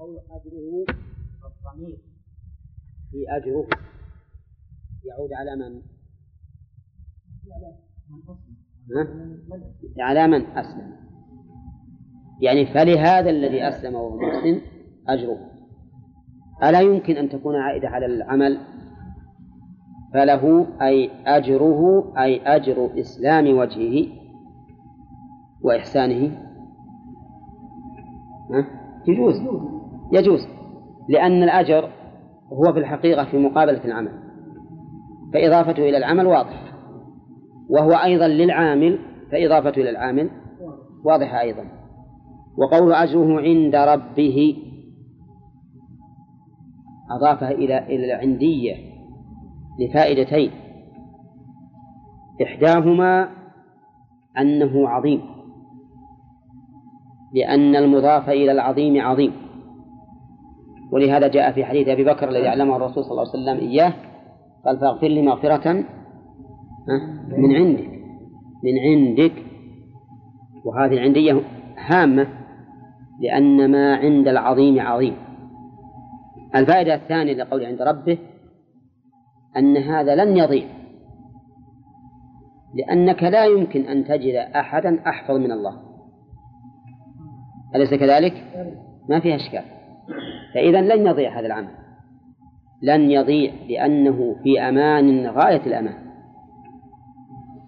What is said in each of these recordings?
قول أجره الضمير. في أجره. يعود على من؟ على من أسلم. يعني فلهذا الذي أسلم وهو محسن أجره. ألا يمكن أن تكون عائدة على العمل؟ فله أي أجره أي أجر إسلام وجهه وإحسانه؟ يجوز. يجوز لأن الأجر هو في الحقيقة في مقابلة العمل فإضافته إلى العمل واضح وهو أيضا للعامل فإضافته إلى العامل واضحة أيضا. وقول أجره عند ربه أضافها إلى إلى العندية لفائدتين. إحداهما أنه عظيم لأن المضاف إلى العظيم عظيم. ولهذا جاء في حديث أبي بكر الذي علمه الرسول صلى الله عليه وسلم إياه قال فاغفر لي مغفرة من عندك من عندك. وهذه العندية هامة لأن ما عند العظيم عظيم. الفائدة الثانية لقول عند ربه أن هذا لن يضيع. لأنك لا يمكن أن تجد أحدا أحفظ من الله. أليس كذلك؟ ما فيها إشكال. فإذا لن يضيع هذا العمل. لن يضيع لأنه في أمان غاية الأمان.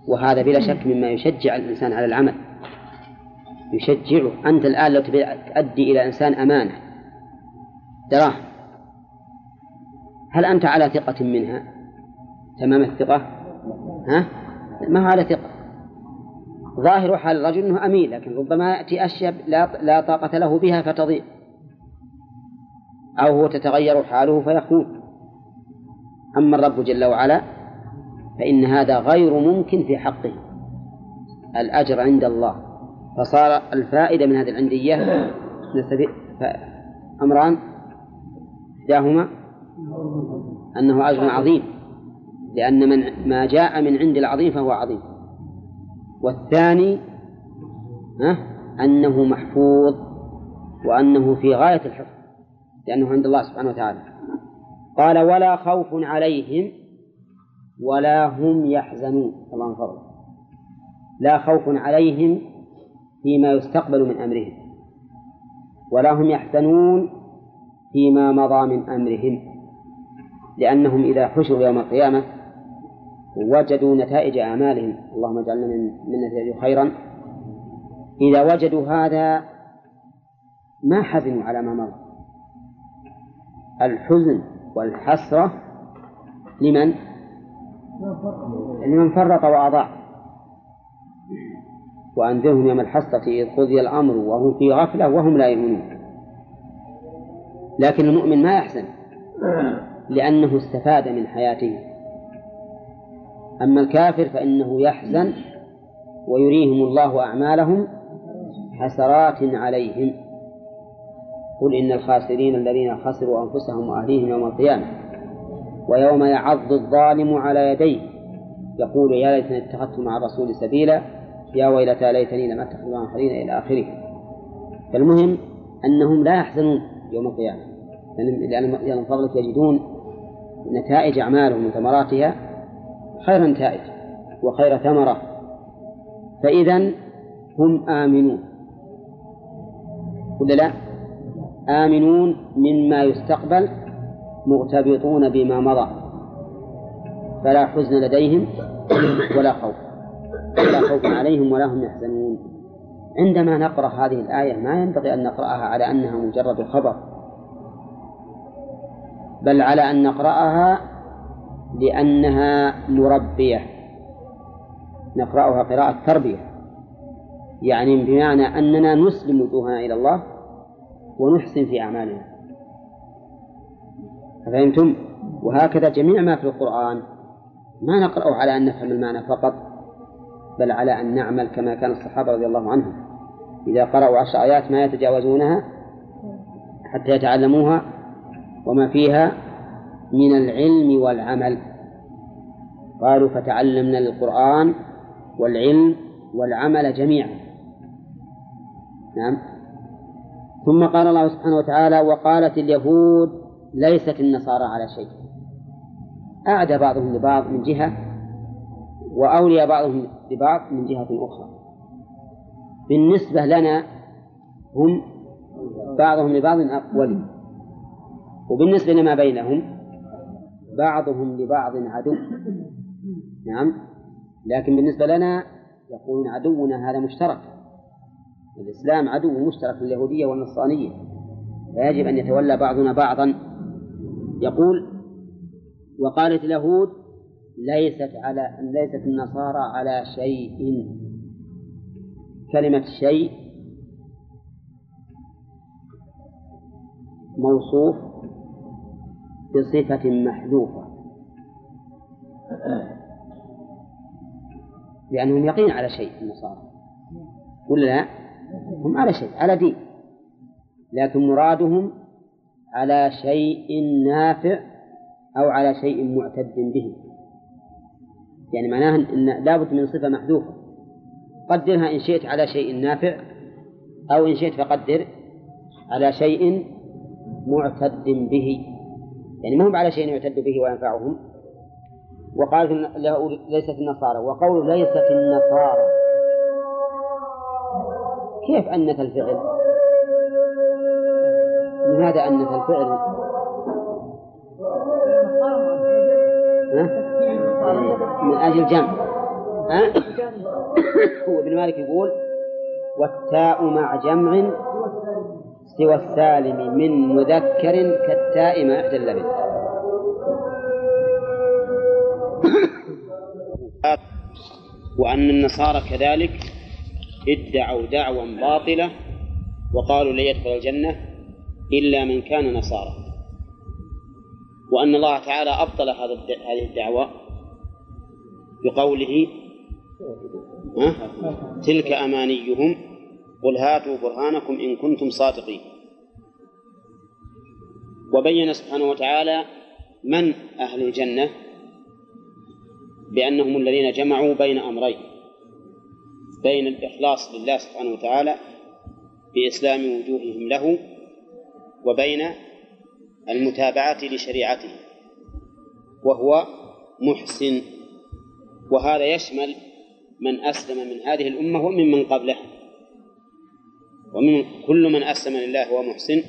وهذا بلا شك مما يشجع الإنسان على العمل. يشجعه. أنت الآن لو تؤدي إلى إنسان أمانة دراهم. هل أنت على ثقة منها؟ تمام الثقة؟ ها؟ ما على ثقة؟ ظاهر حال الرجل أنه أمين لكن ربما يأتي أشياء لا طاقة له بها فتضيع. أو هو تتغير حاله فيخون أما الرب جل وعلا فإن هذا غير ممكن في حقه. الأجر عند الله. فصار الفائدة من هذه العندية أمران إحداهما أنه أجر عظيم. لأن من ما جاء من عند العظيم فهو عظيم. والثاني أنه محفوظ وأنه في غاية الحفظ. لأنه عند الله سبحانه وتعالى. قال ولا خوف عليهم ولا هم يحزنون. الله من فضله لا خوف عليهم فيما يستقبل من أمرهم ولا هم يحزنون فيما مضى من أمرهم لأنهم إذا حشروا يوم القيامة وجدوا نتائج أعمالهم. اللهم اجعلنا من من خيرا. إذا وجدوا هذا ما حزنوا على ما مضى. الحزن والحسرة لمن؟ لمن فرط وأضاع. وأنذرهم يوم الحسرة إذ قضي الأمر وهم في غفلة وهم لا يؤمنون. لكن المؤمن ما يحزن لأنه استفاد من حياته. أما الكافر فإنه يحزن ويريهم الله أعمالهم حسرات عليهم. قل إن الخاسرين الذين خسروا أنفسهم وأهليهم يوم القيامة ويوم يعض الظالم على يديه. يقول يا ليتني اتخذت مع الرسول سبيلا. يا ويلتى ليتني لم أتخذ مع الآخرين إلى آخره. فالمهم أنهم لا يحزنون يوم القيامة لأن من فضلك يجدون نتائج أعمالهم وثمراتها خير نتائج وخير ثمرة. فإذا هم آمنون. ولا لا؟ آمنون مما يستقبل مغتبطون بما مضى. فلا حزن لديهم ولا خوف. ولا خوف عليهم ولا هم يحزنون. عندما نقرأ هذه الآية ما ينبغي أن نقرأها على أنها مجرد خبر. بل على أن نقرأها لأنها مربية. نقرأها قراءة تربية. يعني بمعنى أننا نسلم وجوهنا إلى الله ونحسن في أعمالنا. فهمتم؟ وهكذا جميع ما في القرآن ما نقرأه على أن نفهم المعنى فقط بل على أن نعمل كما كان الصحابة رضي الله عنهم. إذا قرأوا عشر آيات ما يتجاوزونها حتى يتعلموها وما فيها من العلم والعمل. قالوا فتعلمنا القرآن والعلم والعمل جميعا. نعم. ثم قال الله سبحانه وتعالى وقالت اليهود ليست النصارى على شيء. أعدى بعضهم لبعض من جهة وأولي بعضهم لبعض من جهة أخرى. بالنسبة لنا هم بعضهم لبعض ولي وبالنسبة لما بينهم بعضهم لبعض عدو. نعم. لكن بالنسبة لنا يقولون عدونا هذا مشترك. الإسلام عدو مشترك لليهودية والنصرانية فيجب أن يتولى بعضنا بعضا يقول وقالت اليهود ليست على ليست النصارى على شيء كلمة شيء موصوف بصفة محذوفة لأنهم يقين على شيء النصارى ولا لا؟ هم على شيء على دين. لكن مرادهم على شيء نافع أو على شيء معتد به. يعني معناه أن لابد من صفة محذوفة. قدرها إن شئت على شيء نافع أو إن شئت فقدر على شيء معتد به. يعني ما هم على شيء يعتد به وينفعهم. وقال ليست النصارى. وقول ليست النصارى. كيف أنت الفعل؟ لماذا أنت الفعل؟ ها؟ من أجل جمع ها؟ هو ابن مالك يقول والتاء مع جمع سوى السالم من مذكر كالتاء ما إحدى اللبن وأن النصارى كذلك ادعوا دعوى باطلة وقالوا لن يدخل الجنة إلا من كان نصارى. وأن الله تعالى أبطل هذه الدعوة بقوله تلك أمانيهم قل هاتوا برهانكم إن كنتم صادقين. وبين سبحانه وتعالى من أهل الجنة؟ بأنهم الذين جمعوا بين أمرين. بين الإخلاص لله سبحانه وتعالى بإسلام وجوههم له وبين المتابعة لشريعته وهو محسن. وهذا يشمل من أسلم من هذه الأمة ومن من قبلها ومن كل من أسلم لله هو محسن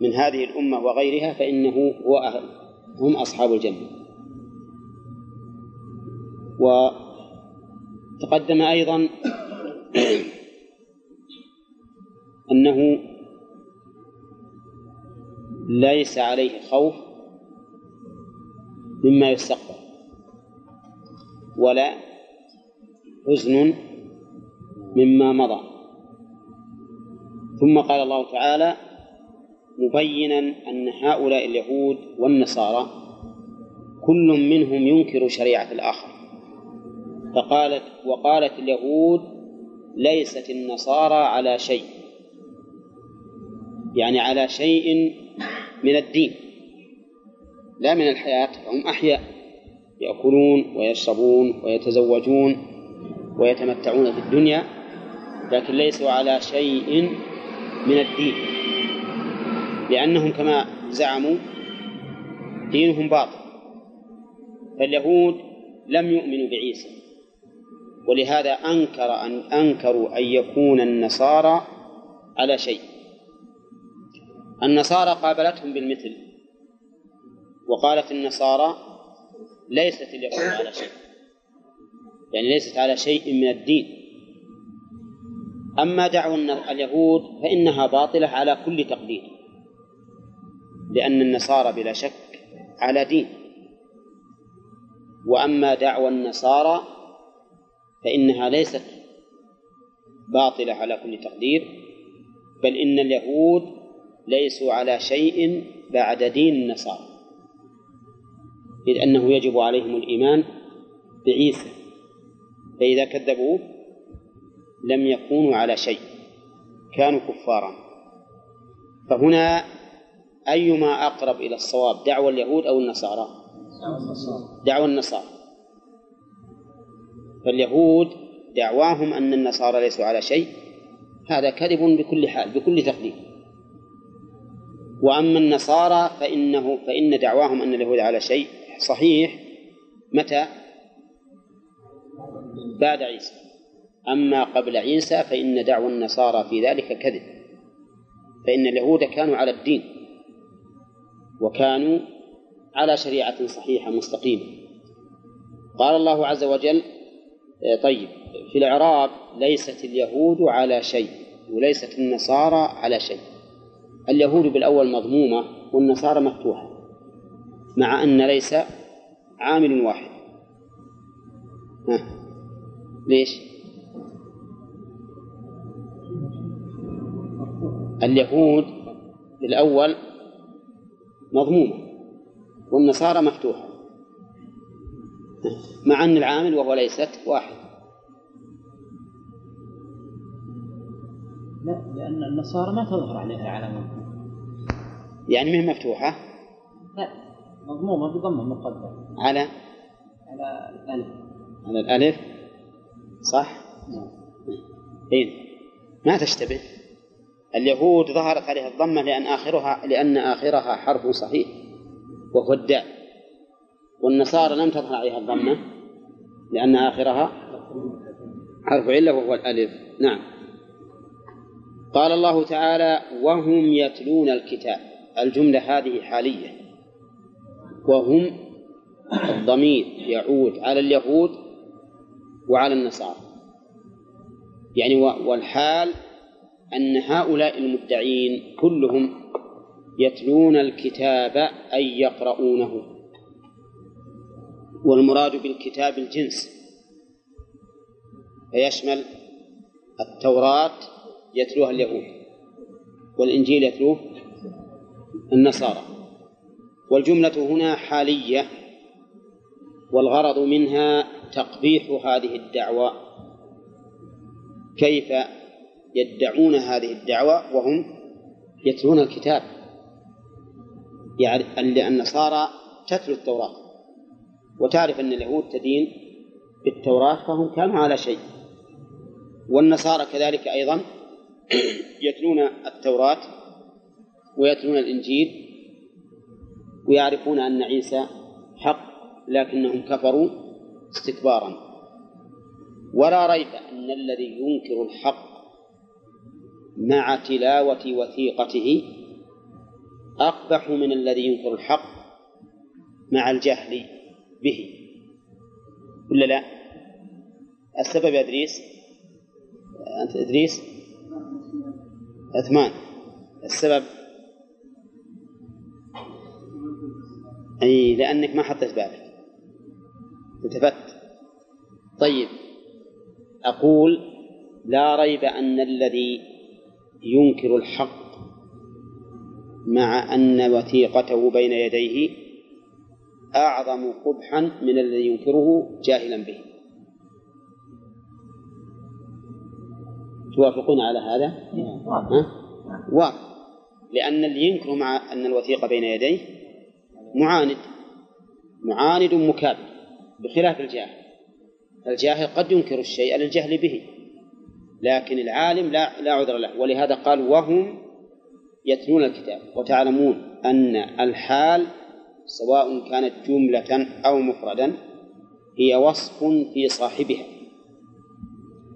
من هذه الأمة وغيرها فإنه هو أهل هم أصحاب الجنة. وتقدم أيضا أنه ليس عليه خوف مما يستقبل ولا حزن مما مضى. ثم قال الله تعالى مبينا أن هؤلاء اليهود والنصارى كل منهم ينكر شريعة الآخر. فقالت وقالت اليهود ليست النصارى على شيء. يعني على شيء من الدين. لا من الحياة هم أحياء. يأكلون ويشربون ويتزوجون ويتمتعون في الدنيا لكن ليسوا على شيء من الدين. لأنهم كما زعموا دينهم باطل. فاليهود لم يؤمنوا بعيسى. ولهذا أنكر أن أنكروا أن يكون النصارى على شيء. النصارى قابلتهم بالمثل وقالت النصارى ليست اليهود على شيء. يعني ليست على شيء من الدين. أما دعوى اليهود فإنها باطلة على كل تقدير. لأن النصارى بلا شك على دين. وأما دعوى النصارى فإنها ليست باطلة على كل تقدير بل إن اليهود ليسوا على شيء بعد دين النصارى إذ أنه يجب عليهم الإيمان بعيسى فإذا كذبوه لم يكونوا على شيء كانوا كفارا. فهنا أيما أقرب إلى الصواب دعوى اليهود أو النصارى. دعوى النصارى. فاليهود دعواهم أن النصارى ليسوا على شيء هذا كذب بكل حال بكل تقدير. وأما النصارى فإنه فإن دعواهم أن اليهود على شيء صحيح متى؟ بعد عيسى. أما قبل عيسى فإن دعوى النصارى في ذلك كذب. فإن اليهود كانوا على الدين وكانوا على شريعة صحيحة مستقيمة. قال الله عز وجل طيب في الإعراب ليست اليهود على شيء وليست النصارى على شيء اليهود بالأول مضمومة والنصارى مفتوحة مع أن ليس عامل واحد ها. ليش؟ اليهود بالأول مضمومة والنصارى مفتوحة مع أن العامل وهو ليست واحد. لا لأن النصارى ما تظهر عليها علامة يعني مهي مفتوحة؟ لا مضمومة بضمة مقدر على؟ على الألف. على الألف؟ صح؟ إيه. ما تشتبه. اليهود ظهرت عليها الضمة لأن آخرها لأن آخرها حرف صحيح وهو الداء. والنصارى لم تظهر عليها الضمة لأن آخرها حرف علة وهو الألف. نعم. قال الله تعالى وهم يتلون الكتاب. الجملة هذه حالية. وهم الضمير يعود على اليهود وعلى النصارى. يعني والحال أن هؤلاء المدعين كلهم يتلون الكتاب أي يقرؤونه. والمراد بالكتاب الجنس. فيشمل التوراة يتلوها اليهود والإنجيل يتلوه النصارى. والجملة هنا حالية والغرض منها تقبيح هذه الدعوة كيف يدعون هذه الدعوة وهم يتلون الكتاب. يعني النصارى تتلو التوراة. وتعرف أن اليهود تدين بالتوراة فهم كانوا على شيء. والنصارى كذلك أيضا يتلون التوراة ويتلون الإنجيل ويعرفون أن عيسى حق لكنهم كفروا استكبارا. ولا ريب أن الذي ينكر الحق مع تلاوة وثيقته أقبح من الذي ينكر الحق مع الجهل. به. ولا لا؟ السبب يا إدريس؟ أنت إدريس؟ عثمان السبب؟ أي لأنك ما حطيت بالك. التفت. طيب. أقول لا ريب أن الذي ينكر الحق مع أن وثيقته بين يديه أعظم قبحا من الذي ينكره جاهلا به. توافقون على هذا؟ ها؟ واضح. لأن اللي ينكر مع أن الوثيقة بين يديه معاند. معاند مكابر بخلاف الجاهل. الجاهل قد ينكر الشيء للجهل به لكن العالم لا لا عذر له. ولهذا قال وهم يتلون الكتاب وتعلمون أن الحال سواء كانت جملة أو مفردا هي وصف في صاحبها.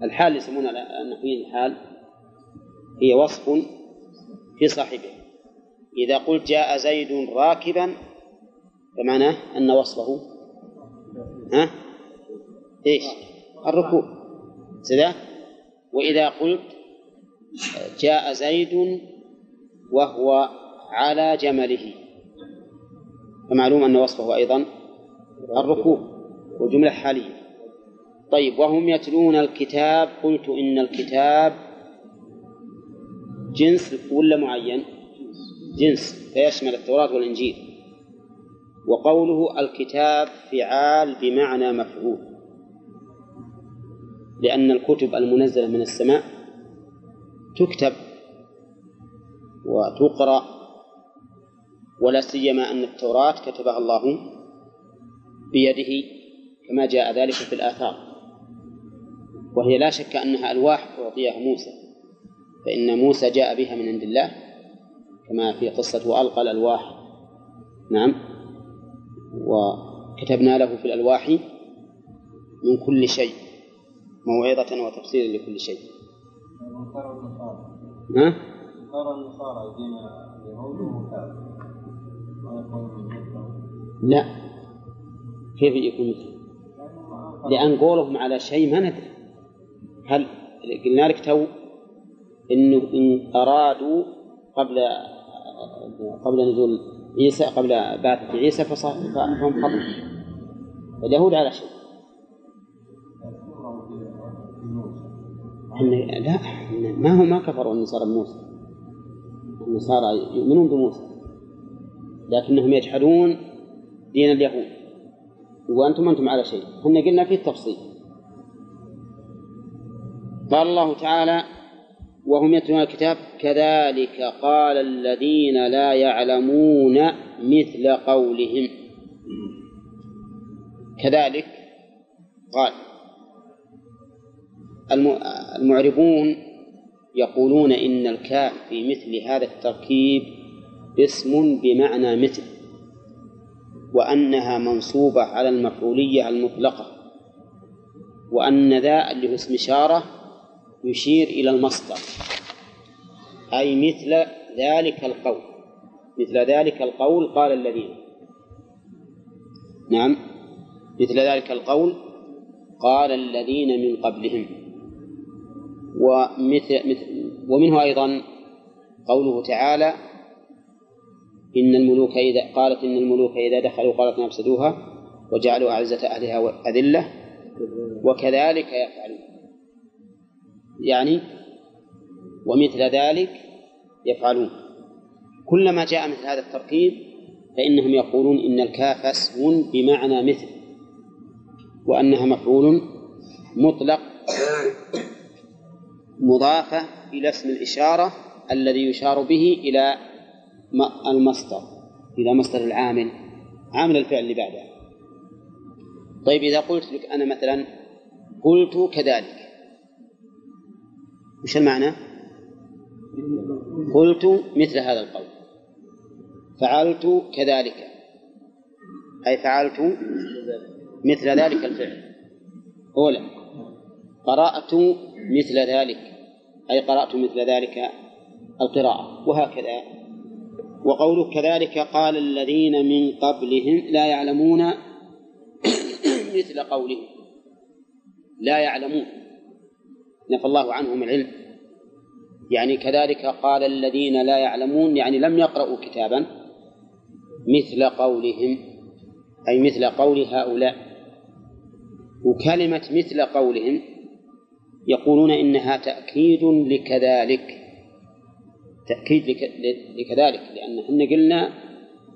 الحال يسمونها النحويين الحال هي وصف في صاحبها. إذا قلت جاء زيد راكبا فمعناه أن وصفه ها؟ إيش؟ الركوب كذا وإذا قلت جاء زيد وهو على جمله. فمعلوم أن وصفه أيضا الركوب وجملة حالية. طيب وهم يتلون الكتاب. قلت إن الكتاب جنس ولا معين؟ جنس فيشمل التوراة والإنجيل. وقوله الكتاب فعال بمعنى مفعول لأن الكتب المنزلة من السماء تكتب وتقرأ ولا سيما أن التوراة كتبها الله بيده كما جاء ذلك في الآثار. وهي لا شك أنها ألواح أعطيها موسى فإن موسى جاء بها من عند الله كما في قصة وألقى الألواح. نعم. وكتبنا له في الألواح من كل شيء موعظة وتفسيرا لكل شيء. ها؟ صار النصارى دين اليهود لا. كيف يكون؟ مثل لأن قولهم على شيء ما ندري. هل قلنا لك تو إنه إن أرادوا قبل قبل نزول عيسى قبل بعثة عيسى فهم خطأ. اليهود على شيء. لا ما هو ما كفروا النصارى بموسى. النصارى يؤمنون بموسى. لكنهم يجحدون دين اليهود. وأنتم أنتم على شيء. إحنا قلنا فيه التفصيل. قال الله تعالى وهم يتلون الكتاب كذلك قال الذين لا يعلمون مثل قولهم. كذلك قال. المعربون يقولون إن الكاف في مثل هذا التركيب اسم بمعنى مثل وأنها منصوبة على المفعولية المطلقة وأن ذا اللي هو اسم إشارة يشير إلى المصدر أي مثل ذلك القول مثل ذلك القول قال الذين. نعم مثل ذلك القول قال الذين من قبلهم ومثل مثل ومنه أيضا قوله تعالى إن الملوك إذا قالت إن الملوك إذا دخلوا قالت أفسدوها وجعلوا أعزة أهلها أذلة وكذلك يفعلون. يعني ومثل ذلك يفعلون. كلما جاء مثل هذا التركيب فإنهم يقولون إن الكاف اسم بمعنى مثل وأنها مفعول مطلق مضافة إلى اسم الإشارة الذي يشار به إلى المصدر إلى مصدر العامل عامل الفعل اللي بعده. طيب إذا قلت لك أنا مثلا قلت كذلك. وش المعنى؟ قلت مثل هذا القول. فعلت كذلك. أي فعلت مثل ذلك الفعل. أولا قرأت مثل ذلك. أي قرأت مثل ذلك القراءة. وهكذا. وقوله كذلك قال الذين من قبلهم لا يعلمون مثل قولهم. لا يعلمون. نفى الله عنهم العلم. يعني كذلك قال الذين لا يعلمون يعني لم يقرأوا كتابا مثل قولهم أي مثل قول هؤلاء. وكلمة مثل قولهم يقولون إنها تأكيد لكذلك. تأكيد لكذلك لأن إحنا قلنا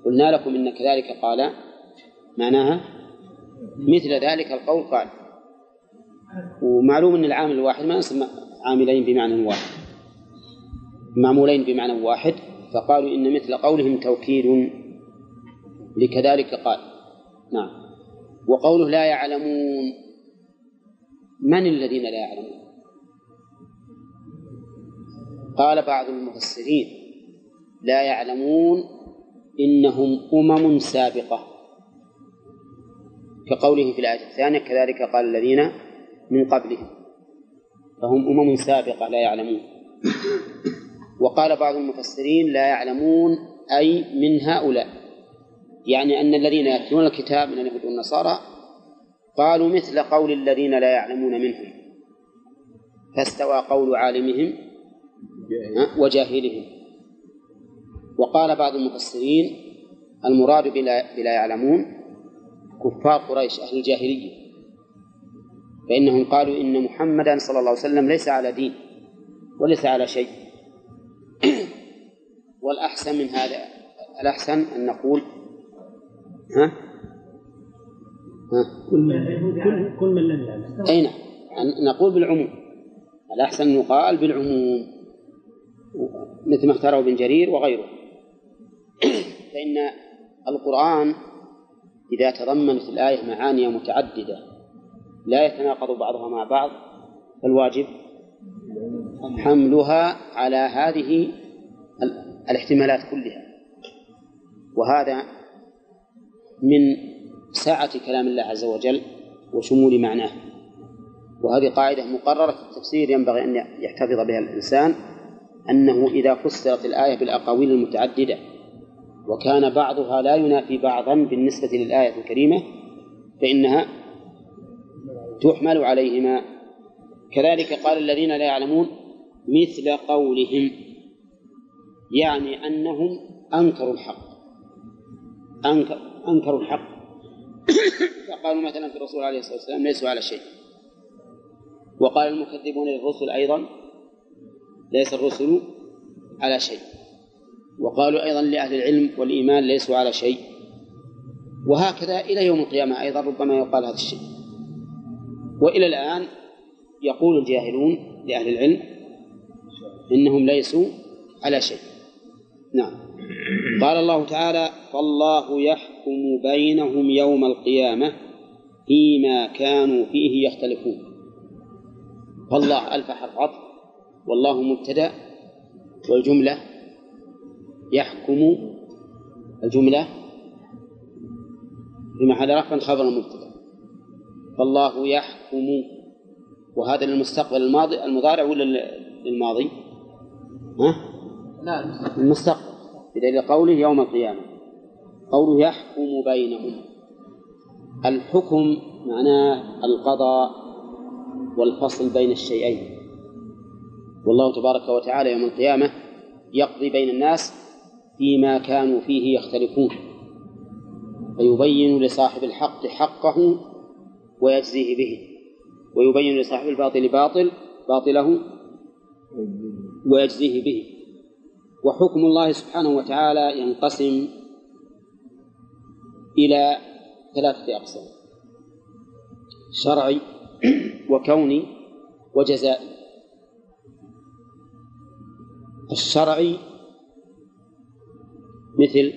قلنا لكم إن كذلك قال معناها مثل ذلك القول قال. ومعلوم أن العامل الواحد ما يصير عاملين بمعنى واحد. معمولين بمعنى واحد فقالوا إن مثل قولهم توكيد لكذلك قال. نعم. وقوله لا يعلمون من الذين لا يعلمون؟ قال بعض المفسرين لا يعلمون إنهم أمم سابقة. كقوله في الآية الثانية كذلك قال الذين من قبلهم. فهم أمم سابقة لا يعلمون. وقال بعض المفسرين لا يعلمون أي من هؤلاء. يعني أن الذين يتلون الكتاب من اليهود والنصارى قالوا مثل قول الذين لا يعلمون منهم. فاستوى قول عالمهم وجاهلهم. وقال بعض المفسرين المراد بلا, بلا يعلمون كفار قريش أهل الجاهلية. فإنهم قالوا إن محمدا صلى الله عليه وسلم ليس على دين وليس على شيء. والأحسن من هذا الأحسن أن نقول ها؟ ها؟ كل كل من لم يعلم. أي نعم. نقول بالعموم. الأحسن يقال بالعموم. مثل ما اختاره ابن جرير وغيره. فإن القرآن إذا تضمنت الآية معاني متعددة لا يتناقض بعضها مع بعض فالواجب حملها على هذه الاحتمالات كلها. وهذا من سعة كلام الله عز وجل وشمول معناه. وهذه قاعدة مقررة في التفسير ينبغي أن يحتفظ بها الإنسان. أنه إذا فسرت الآية بالأقاويل المتعددة وكان بعضها لا ينافي بعضا بالنسبة للآية الكريمة فإنها تحمل عليهما. كذلك قال الذين لا يعلمون مثل قولهم يعني أنهم أنكروا الحق. أنكر أنكروا الحق. فقالوا مثلا في الرسول عليه الصلاة والسلام ليسوا على شيء. وقال المكذبون للرسل أيضا ليس الرسل على شيء. وقالوا أيضا لأهل العلم والإيمان ليسوا على شيء. وهكذا إلى يوم القيامة أيضا ربما يقال هذا الشيء. وإلى الآن يقول الجاهلون لأهل العلم إنهم ليسوا على شيء. نعم. قال الله تعالى فالله يحكم بينهم يوم القيامة فيما كانوا فيه يختلفون. فالله ألف حرف عطف والله مبتدأ والجملة يحكم الجملة في محل رفع خبر المبتدأ فالله يحكم وهذا للمستقبل الماضي المضارع ولا للماضي؟ ها؟ لا. المستقبل. بدليل قوله يوم القيامة. قوله يحكم بينهم. الحكم معناه القضاء والفصل بين الشيئين. والله تبارك وتعالى يوم القيامة يقضي بين الناس فيما كانوا فيه يختلفون. فيبين لصاحب الحق حقه ويجزيه به. ويبين لصاحب الباطل باطل باطله ويجزيه به. وحكم الله سبحانه وتعالى ينقسم إلى ثلاثة أقسام شرعي وكوني وجزائي. الشرعي مثل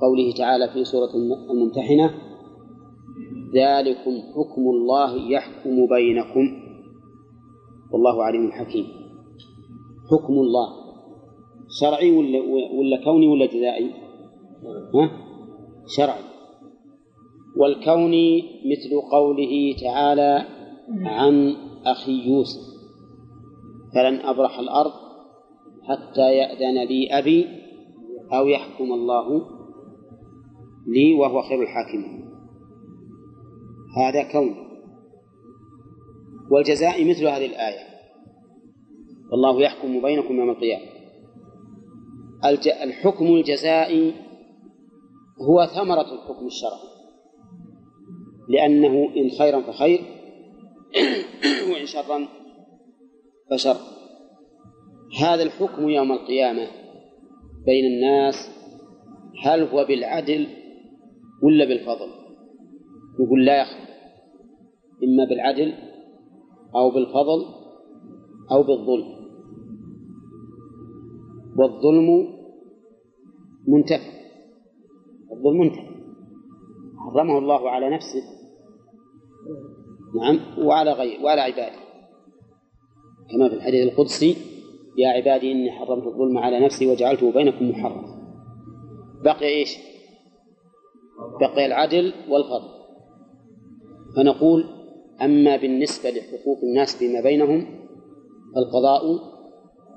قوله تعالى في سورة الممتحنة ذلكم حكم الله يحكم بينكم والله عليم حكيم حكم الله شرعي ولا ولا كوني ولا جزائي؟ ها؟ شرعي والكوني مثل قوله تعالى عن أخي يوسف فلن أبرح الأرض حتى يأذن لي أبي أو يحكم الله لي وهو خير الحاكمين. هذا كون. والجزاء مثل هذه الآية. والله يحكم بينكم يوم القيامة. الحكم الجزائي هو ثمرة الحكم الشرعي. لأنه إن خيرا فخير وإن شرا فشر. هذا الحكم يوم القيامة بين الناس هل هو بالعدل ولا بالفضل؟ يقول لا يخفى إما بالعدل أو بالفضل أو بالظلم. والظلم منتفع الظلم منتفع. حرمه الله على نفسه. نعم وعلى غير وعلى عباده. كما في الحديث القدسي يا عبادي إني حرمت الظلم على نفسي وجعلته بينكم محرما. بقي إيش؟ بقي العدل والفضل فنقول أما بالنسبة لحقوق الناس فيما بينهم فالقضاء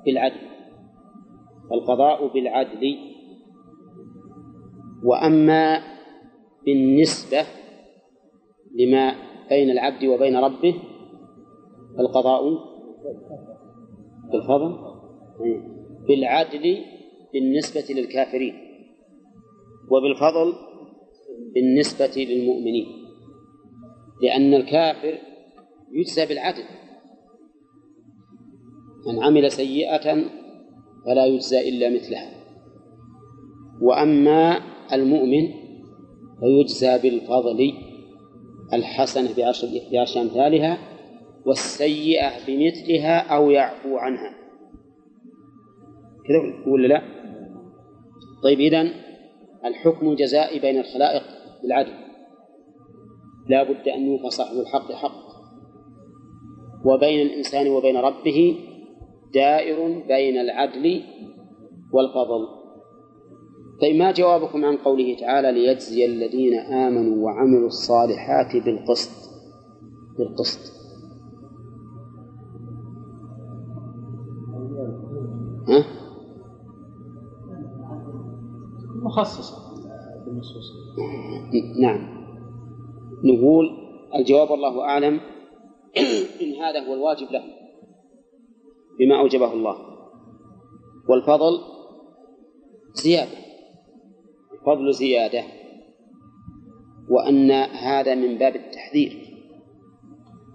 بالعدل. القضاء بالعدل. وأما بالنسبة لما بين العبد وبين ربه فالقضاء بالفضل. بالعدل بالنسبة للكافرين. وبالفضل بالنسبة للمؤمنين. لأن الكافر يجزى بالعدل. من عمل سيئة فلا يجزى إلا مثلها. وأما المؤمن فيجزى بالفضل الحسنة بعشر بعشر أمثالها والسيئة بمثلها أو يعفو عنها. كذا ولا لا؟ طيب إذن الحكم الجزائي بين الخلائق بالعدل. لا بد أن يوفى صاحب الحق حق. وبين الإنسان وبين ربه دائر بين العدل والفضل. طيب ما جوابكم عن قوله تعالى ليجزي الذين آمنوا وعملوا الصالحات بالقسط؟ بالقسط. مخصصة. بالنصوص نعم. نقول الجواب الله أعلم إن هذا هو الواجب له بما أوجبه الله. والفضل زيادة فضل زيادة وأن هذا من باب التحذير.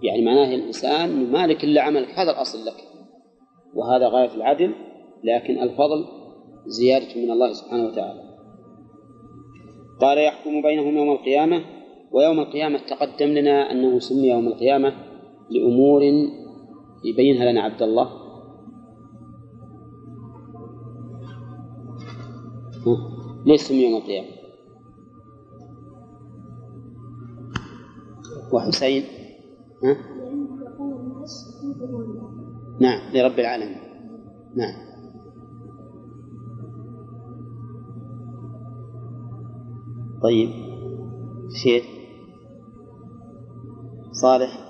يعني معناه الإنسان مالك إلا عملك هذا الأصل لك. وهذا غاية العدل لكن الفضل زيادة من الله سبحانه وتعالى. قال يحكم بينهم يوم القيامة ويوم القيامة تقدم لنا أنه سمي يوم القيامة لأمور يبينها لنا عبد الله. ليش سمي يوم القيامة؟ وحسين ها؟ نعم لرب العالمين. نعم. طيب. شيخ. صالح.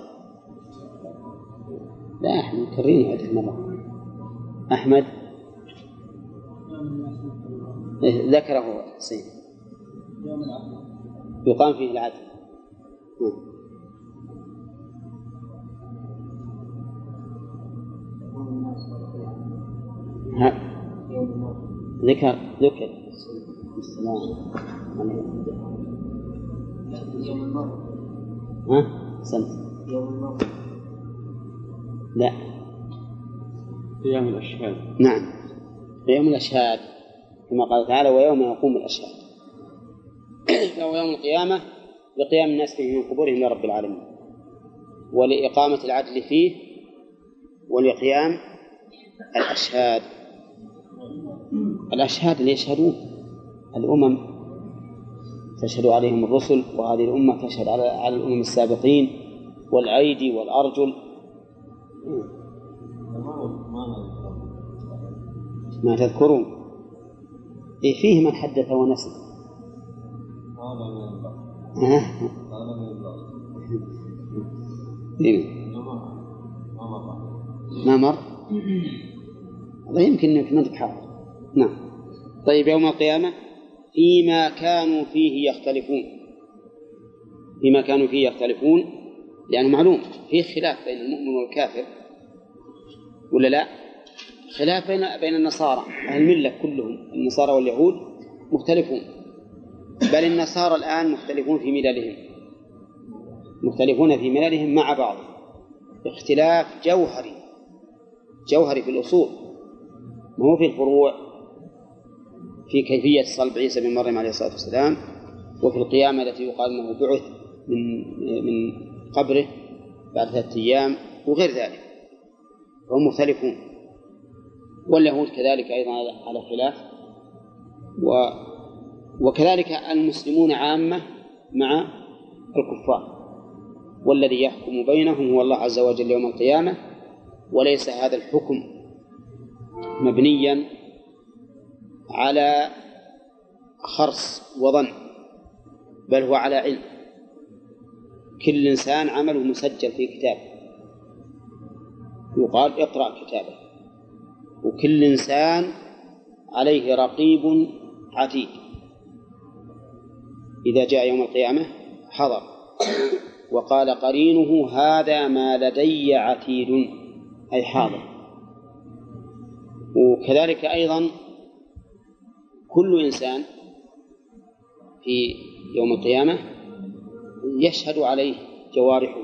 لا إحنا مكررين عدة مرات أحمد. ذكره حسين يقام فيه العدل. ها. ذكر ذكر. السلام ها؟ سنت لا. قيام الأشهاد. نعم. يوم الأشهاد كما قال تعالى ويوم يقوم الأشهاد. فهو يوم القيامة لقيام الناس فيه من قبورهم لرب العالمين. ولإقامة العدل فيه ولقيام الأشهاد. الأشهاد اللي يشهدون. الأمم تشهد عليهم الرسل وهذه الأمة تشهد على على الأمم السابقين والأيدي والأرجل. ما تذكرون؟ إيه فيه من حدث ونسي البعض إيه. ما مر؟ ما مر هذا يمكن إنك ما نعم. طيب يوم القيامة؟ فيما كانوا فيه يختلفون. فيما كانوا فيه يختلفون لأنه معلوم فيه خلاف بين المؤمن والكافر ولا لا؟ خلاف بين بين النصارى أهل الملة كلهم النصارى واليهود مختلفون بل النصارى الآن مختلفون في مللهم. مختلفون في مللهم مع بعض اختلاف جوهري جوهري في الأصول ما هو في الفروع. في كيفية صلب عيسى بن مريم عليه الصلاة والسلام وفي القيامة التي يقال أنه بعث من من قبره بعد ثلاثة أيام وغير ذلك. فهم مختلفون. واليهود كذلك أيضا على خلاف. و وكذلك المسلمون عامة مع الكفار. والذي يحكم بينهم هو الله عز وجل يوم القيامة وليس هذا الحكم مبنيا على خرص وظن بل هو على علم. كل إنسان عمله مسجل في كتاب. يقال اقرأ كتابه. وكل إنسان عليه رقيب عتيد. إذا جاء يوم القيامة حضر. وقال قرينه هذا ما لدي عتيد. أي حاضر. وكذلك أيضا كل إنسان في يوم القيامة يشهد عليه جوارحه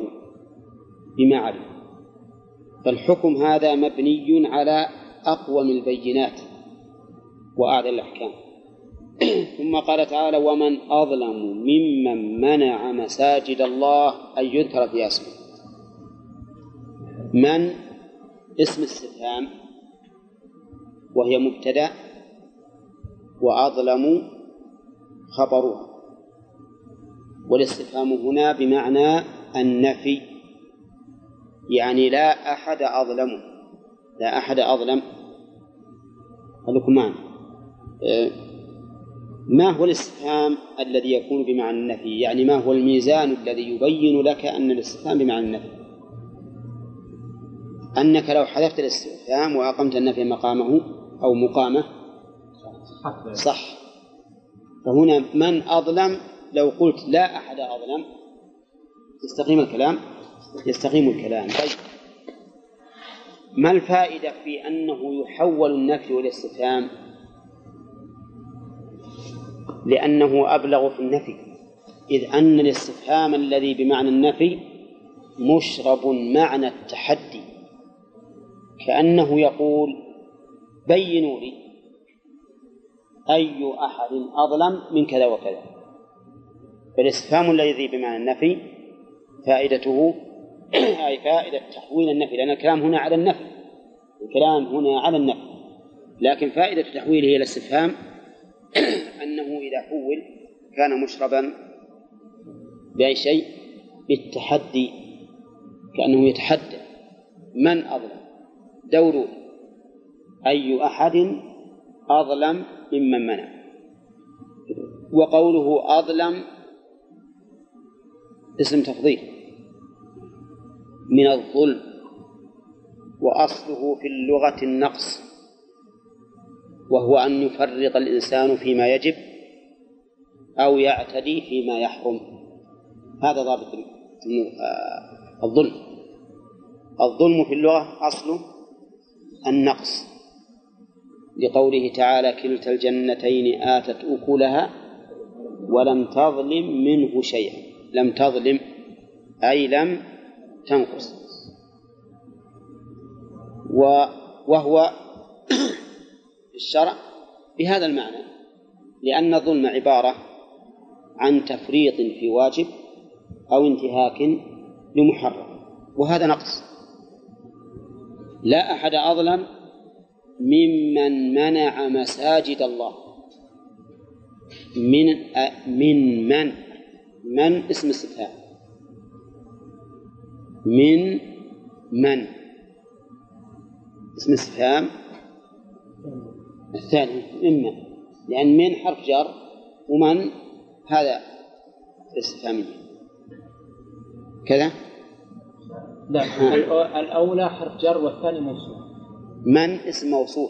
بما علم. فالحكم هذا مبني على أقوم البينات وأعدل الأحكام. ثم قال تعالى ومن أظلم ممن منع مساجد الله أن يذكر فيها اسمه. من؟ اسم استفهام وهي مبتدأ. وأظلم خبرها والاستفهام هنا بمعنى النفي. يعني لا أحد أظلم. لا أحد أظلم. خليكم معنا. آه، ما هو الاستفهام الذي يكون بمعنى النفي؟ يعني ما هو الميزان الذي يبين لك أن الاستفهام بمعنى النفي؟ أنك لو حذفت الاستفهام وأقمت النفي مقامه أو مقامه صح. فهنا من أظلم؟ لو قلت لا أحد أظلم. يستقيم الكلام؟ يستقيم الكلام. طيب. ما الفائدة في أنه يحول النفي والاستفهام؟ لأنه أبلغ في النفي. إذ أن الاستفهام الذي بمعنى النفي مشرب معنى التحدي. كأنه يقول بينوا لي. أي أحد أظلم من كذا وكذا. فالاستفهام الذي بمعنى النفي فائدته أي فائدة تحويل النفي لأن الكلام هنا على النفي. الكلام هنا على النفي. لكن فائدة تحويله إلى الاستفهام أنه إذا حول كان مشربا بأي شيء بالتحدي كأنه يتحدى. من أظلم؟ دور أي أحد أظلم ممن منع. وقوله أظلم اسم تفضيل. من الظلم. وأصله في اللغة النقص. وهو أن يفرط الإنسان فيما يجب أو يعتدي فيما يحرم. هذا ضابط الظلم. الظلم في اللغة أصله النقص. لقوله تعالى كلتا الجنتين آتت أكلها ولم تظلم منه شيئا. لم تظلم أي لم تنقص. وهو في الشرع بهذا المعنى لأن الظلم عبارة عن تفريط في واجب أو انتهاك لمحرم وهذا نقص. لا أحد أظلم ممن منع مساجد الله. من من من من اسم استفهام من من؟ اسم استفهام الثاني ممن لأن من حرف جر ومن هذا استفهامية كذا؟ لا الأولى حرف جر والثاني موصول من اسم موصول؟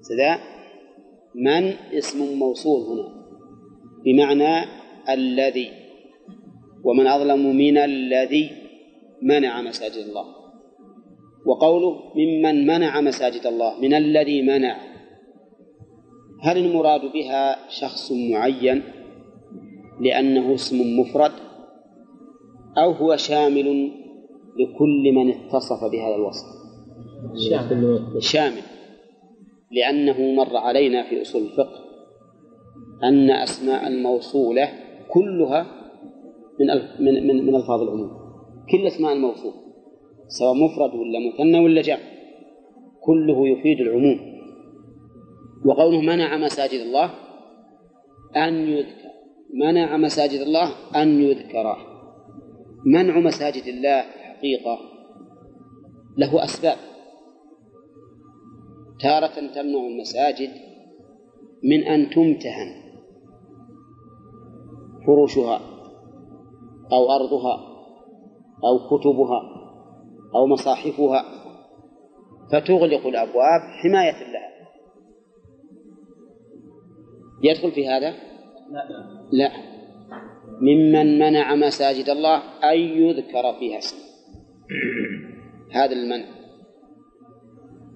سذا من اسم موصول هنا. بمعنى الذي. ومن أظلم من الذي منع مساجد الله. وقوله ممن منع مساجد الله من الذي منع. هل المراد بها شخص معين لأنه اسم مفرد؟ أو هو شامل لكل من اتصف بهذا الوصف؟ شامل. لأنه مر علينا في أصول الفقه أن أسماء الموصولة كلها من من من, من ألفاظ العموم كل أسماء الموصول سواء مفرد ولا مثنى ولا جمع كله يفيد العموم. وقوله منع مساجد الله أن يذكر منع مساجد الله أن يذكر. منع مساجد الله حقيقة له أسباب. تارة تمنع المساجد من أن تمتهن فروشها أو أرضها أو كتبها أو مصاحفها فتغلق الأبواب حماية لها. يدخل في هذا؟ لا. لا. ممن منع مساجد الله أن يذكر فيها اسمه. هذا المنع.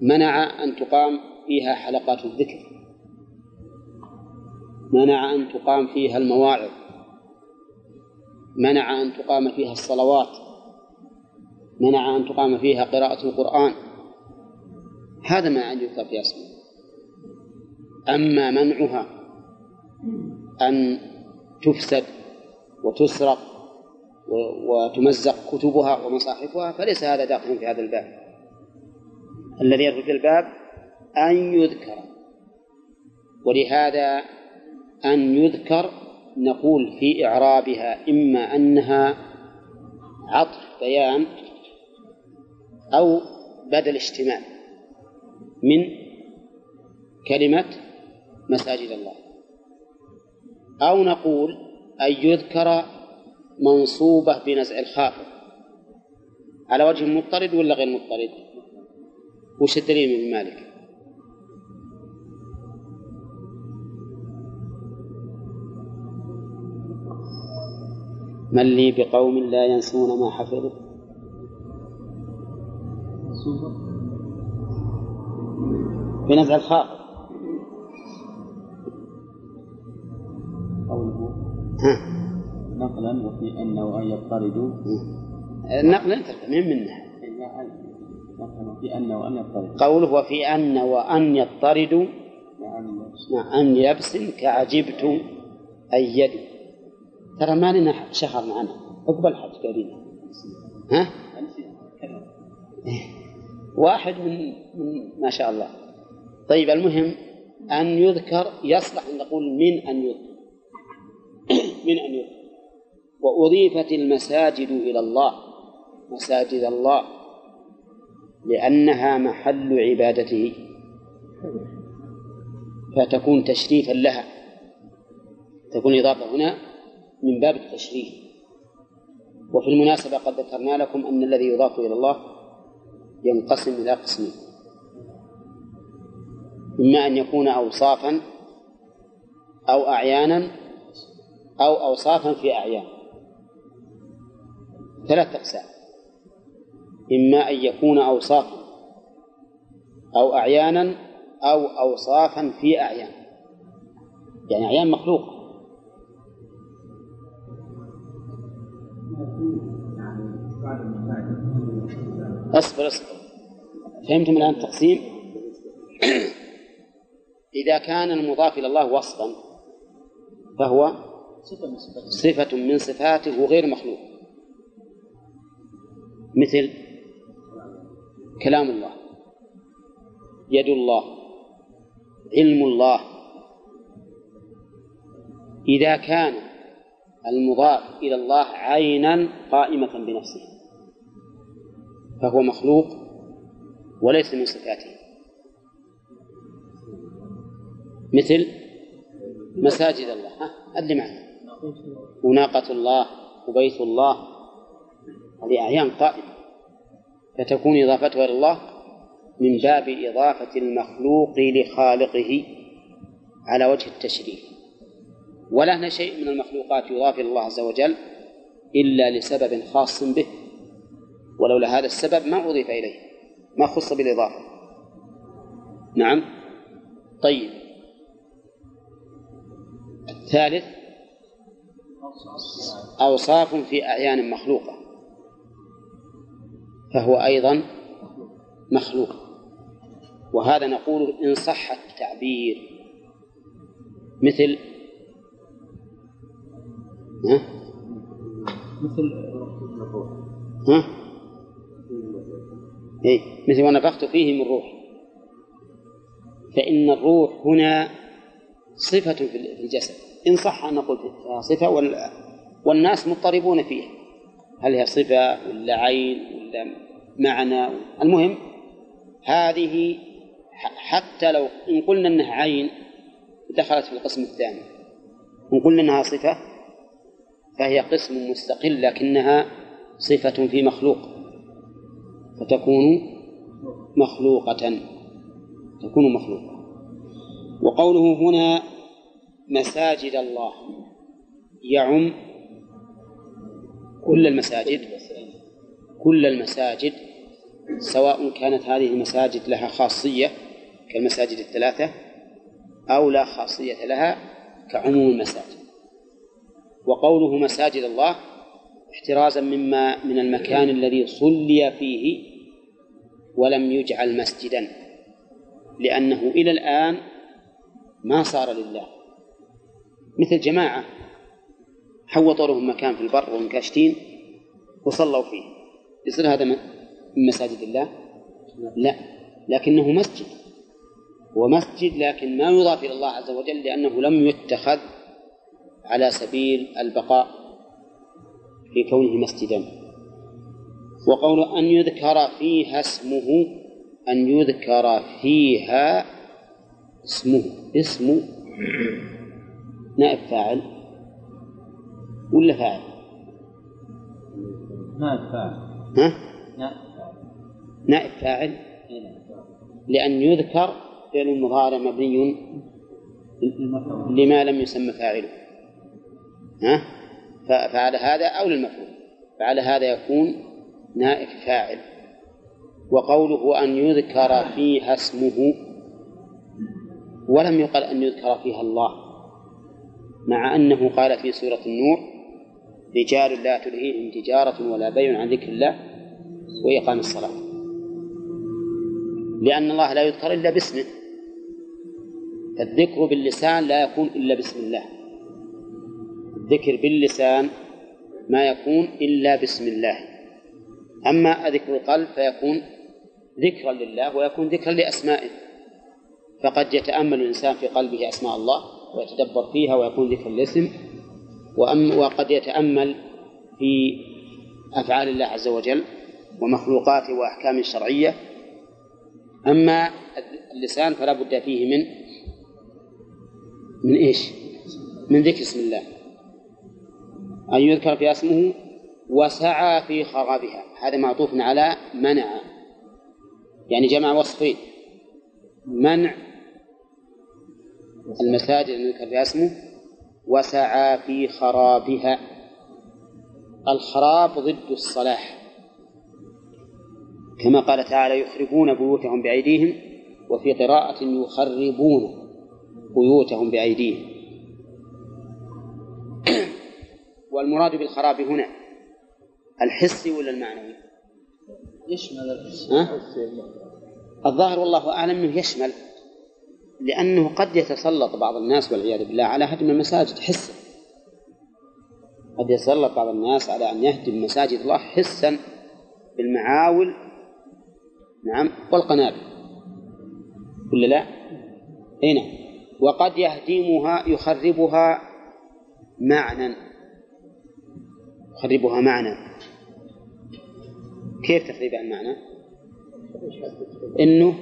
منع أن تقام فيها حلقات الذكر. منع أن تقام فيها المواعظ. منع أن تقام فيها الصلوات. منع أن تقام فيها قراءة القرآن. هذا ما أن يذكر فيها اسمه أما منعها أن تفسد وتسرق وتمزق كتبها ومصاحفها فليس هذا داخل في هذا الباب. الذي يدخل في الباب أن يذكر. ولهذا أن يذكر نقول في إعرابها إما أنها عطف بيان أو بدل اشتمال من كلمة مساجد الله. أو نقول أن يذكر منصوبة بنزع الخافض على وجه مضطرد ولا غير مضطرد؟ وش الدليل من مالك؟ من لي بقوم لا ينسون ما حفظوا بنزع الخافض قوله نقلا وفي أن وأن يضطردوا. النقل انت من منه. نقلا وفي أن وأن يضطردوا قوله وفي أن وأن يضطردوا مع أن يبس كعجبت أن يدي ترى ما لنا شهر معنا. عقب الحج قريب. ها؟ واحد من من ما شاء الله. طيب المهم أن يذكر يصلح أن نقول من أن يذكر. من أن يذكر. وأضيفت المساجد إلى الله. مساجد الله. لأنها محل عبادته. فتكون تشريفا لها. تكون إضافة هنا من باب التشريف. وفي المناسبة قد ذكرنا لكم أن الذي يضاف إلى الله ينقسم إلى قسمين. إما أن يكون أوصافا أو أعيانا أو أوصافا في أعيان. ثلاث أقسام. إما أن يكون أوصافا أو أعيانا أو أوصافا في أعيان. يعني أعيان مخلوقة اصبر اصبر. فهمتم الآن التقسيم؟ إذا كان المضاف إلى الله وصفا فهو صفة من صفاته غير مخلوق. مثل كلام الله. يد الله. علم الله. إذا كان المضاف إلى الله عينا قائمة بنفسه فهو مخلوق وليس من صفاته. مثل مساجد الله. أدري معنا وناقة الله وبيت الله. هذه أعيان قائمة. فتكون إضافتها إلى الله من باب إضافة المخلوق لخالقه على وجه التشريف ولا شيء من المخلوقات يضاف إلى الله عز وجل إلا لسبب خاص به ولولا هذا السبب ما أضيف إليه ما خص بالإضافة. نعم. طيب. الثالث أوصاف في أعيان مخلوقة. فهو أيضا مخلوق وهذا نقول إن صح التعبير مثل ها؟ مثل ها؟ إيه؟ مثل ونفخت فيه من روح فإن الروح هنا صفة في الجسد إن صح أن نقول صفة والناس مضطربون فيها هل هي صفة ولا عين ولا معنى؟ المهم هذه حتى لو إن قلنا أنها عين دخلت في القسم الثاني. إن قلنا أنها صفة فهي قسم مستقل لكنها صفة في مخلوق. فتكون مخلوقة تكون مخلوقة. وقوله هنا مساجد الله يعم كل المساجد كل المساجد سواء كانت هذه المساجد لها خاصية كالمساجد الثلاثة أو لا خاصية لها كعموم المساجد. وقوله مساجد الله احترازا مما من المكان الذي صلي فيه ولم يجعل مسجدا لأنه إلى الآن ما صار لله. مثل جماعة حوطوا لهم مكان في البر والمكاشتين وصلوا فيه. يصير هذا من مساجد الله؟ لا لكنه مسجد. هو مسجد لكن ما يضاف إلى الله عز وجل لأنه لم يتخذ على سبيل البقاء في كونه مسجدا. وقول أن يذكر فيها اسمه أن يذكر فيها اسمه اسم نائب فاعل. ولا فاعل؟ نائب فاعل. ها؟ نائب فاعل. نائب فاعل. لأن يذكر فعل مضارع مبني لما لم يسمى فاعله. ها؟ فعلى هذا أو للمفعول. فعلى هذا يكون نائب فاعل. وقوله أن يذكر فيها اسمه ولم يقل أن يذكر فيها الله مع أنه قال في سورة النور رجال لا تلهيهم تجارة ولا بيع عن ذكر الله وإقام الصلاة. لأن الله لا يذكر إلا باسمه. فالذكر باللسان لا يكون إلا بسم الله. الذكر باللسان ما يكون إلا بسم الله. أما ذكر القلب فيكون ذكرا لله ويكون ذكرا لأسمائه. فقد يتأمل الإنسان في قلبه أسماء الله ويتدبر فيها ويكون ذكرا لاسم وأم وقد يتأمل في أفعال الله عز وجل ومخلوقاته وأحكامه الشرعية أما اللسان فلا بد فيه من من إيش؟ من ذكر اسم الله. أن يذكر في اسمه وسعى في خرابها. هذا معطوف على منع. يعني جمع وصفين. منع المساجد أن يذكر فيها اسمه وسعى في خرابها. الخراب ضد الصلاح. كما قال تعالى يخربون بيوتهم بأيديهم وفي قراءة يخربون بيوتهم بأيديهم. والمراد بالخراب هنا الحسي ولا المعنوي؟ يشمل الحس. ها؟ الظاهر والله أعلم أنه يشمل. لأنه قد يتسلط بعض الناس والعياذ بالله على هدم المساجد حسا. قد يتسلط بعض الناس على أن يهدم مساجد الله حسا بالمعاول. نعم والقنابل. ولا لا؟ أي نعم. وقد يهدمها يخربها معنى يخربها معنى كيف تخريب المعنى؟ إنه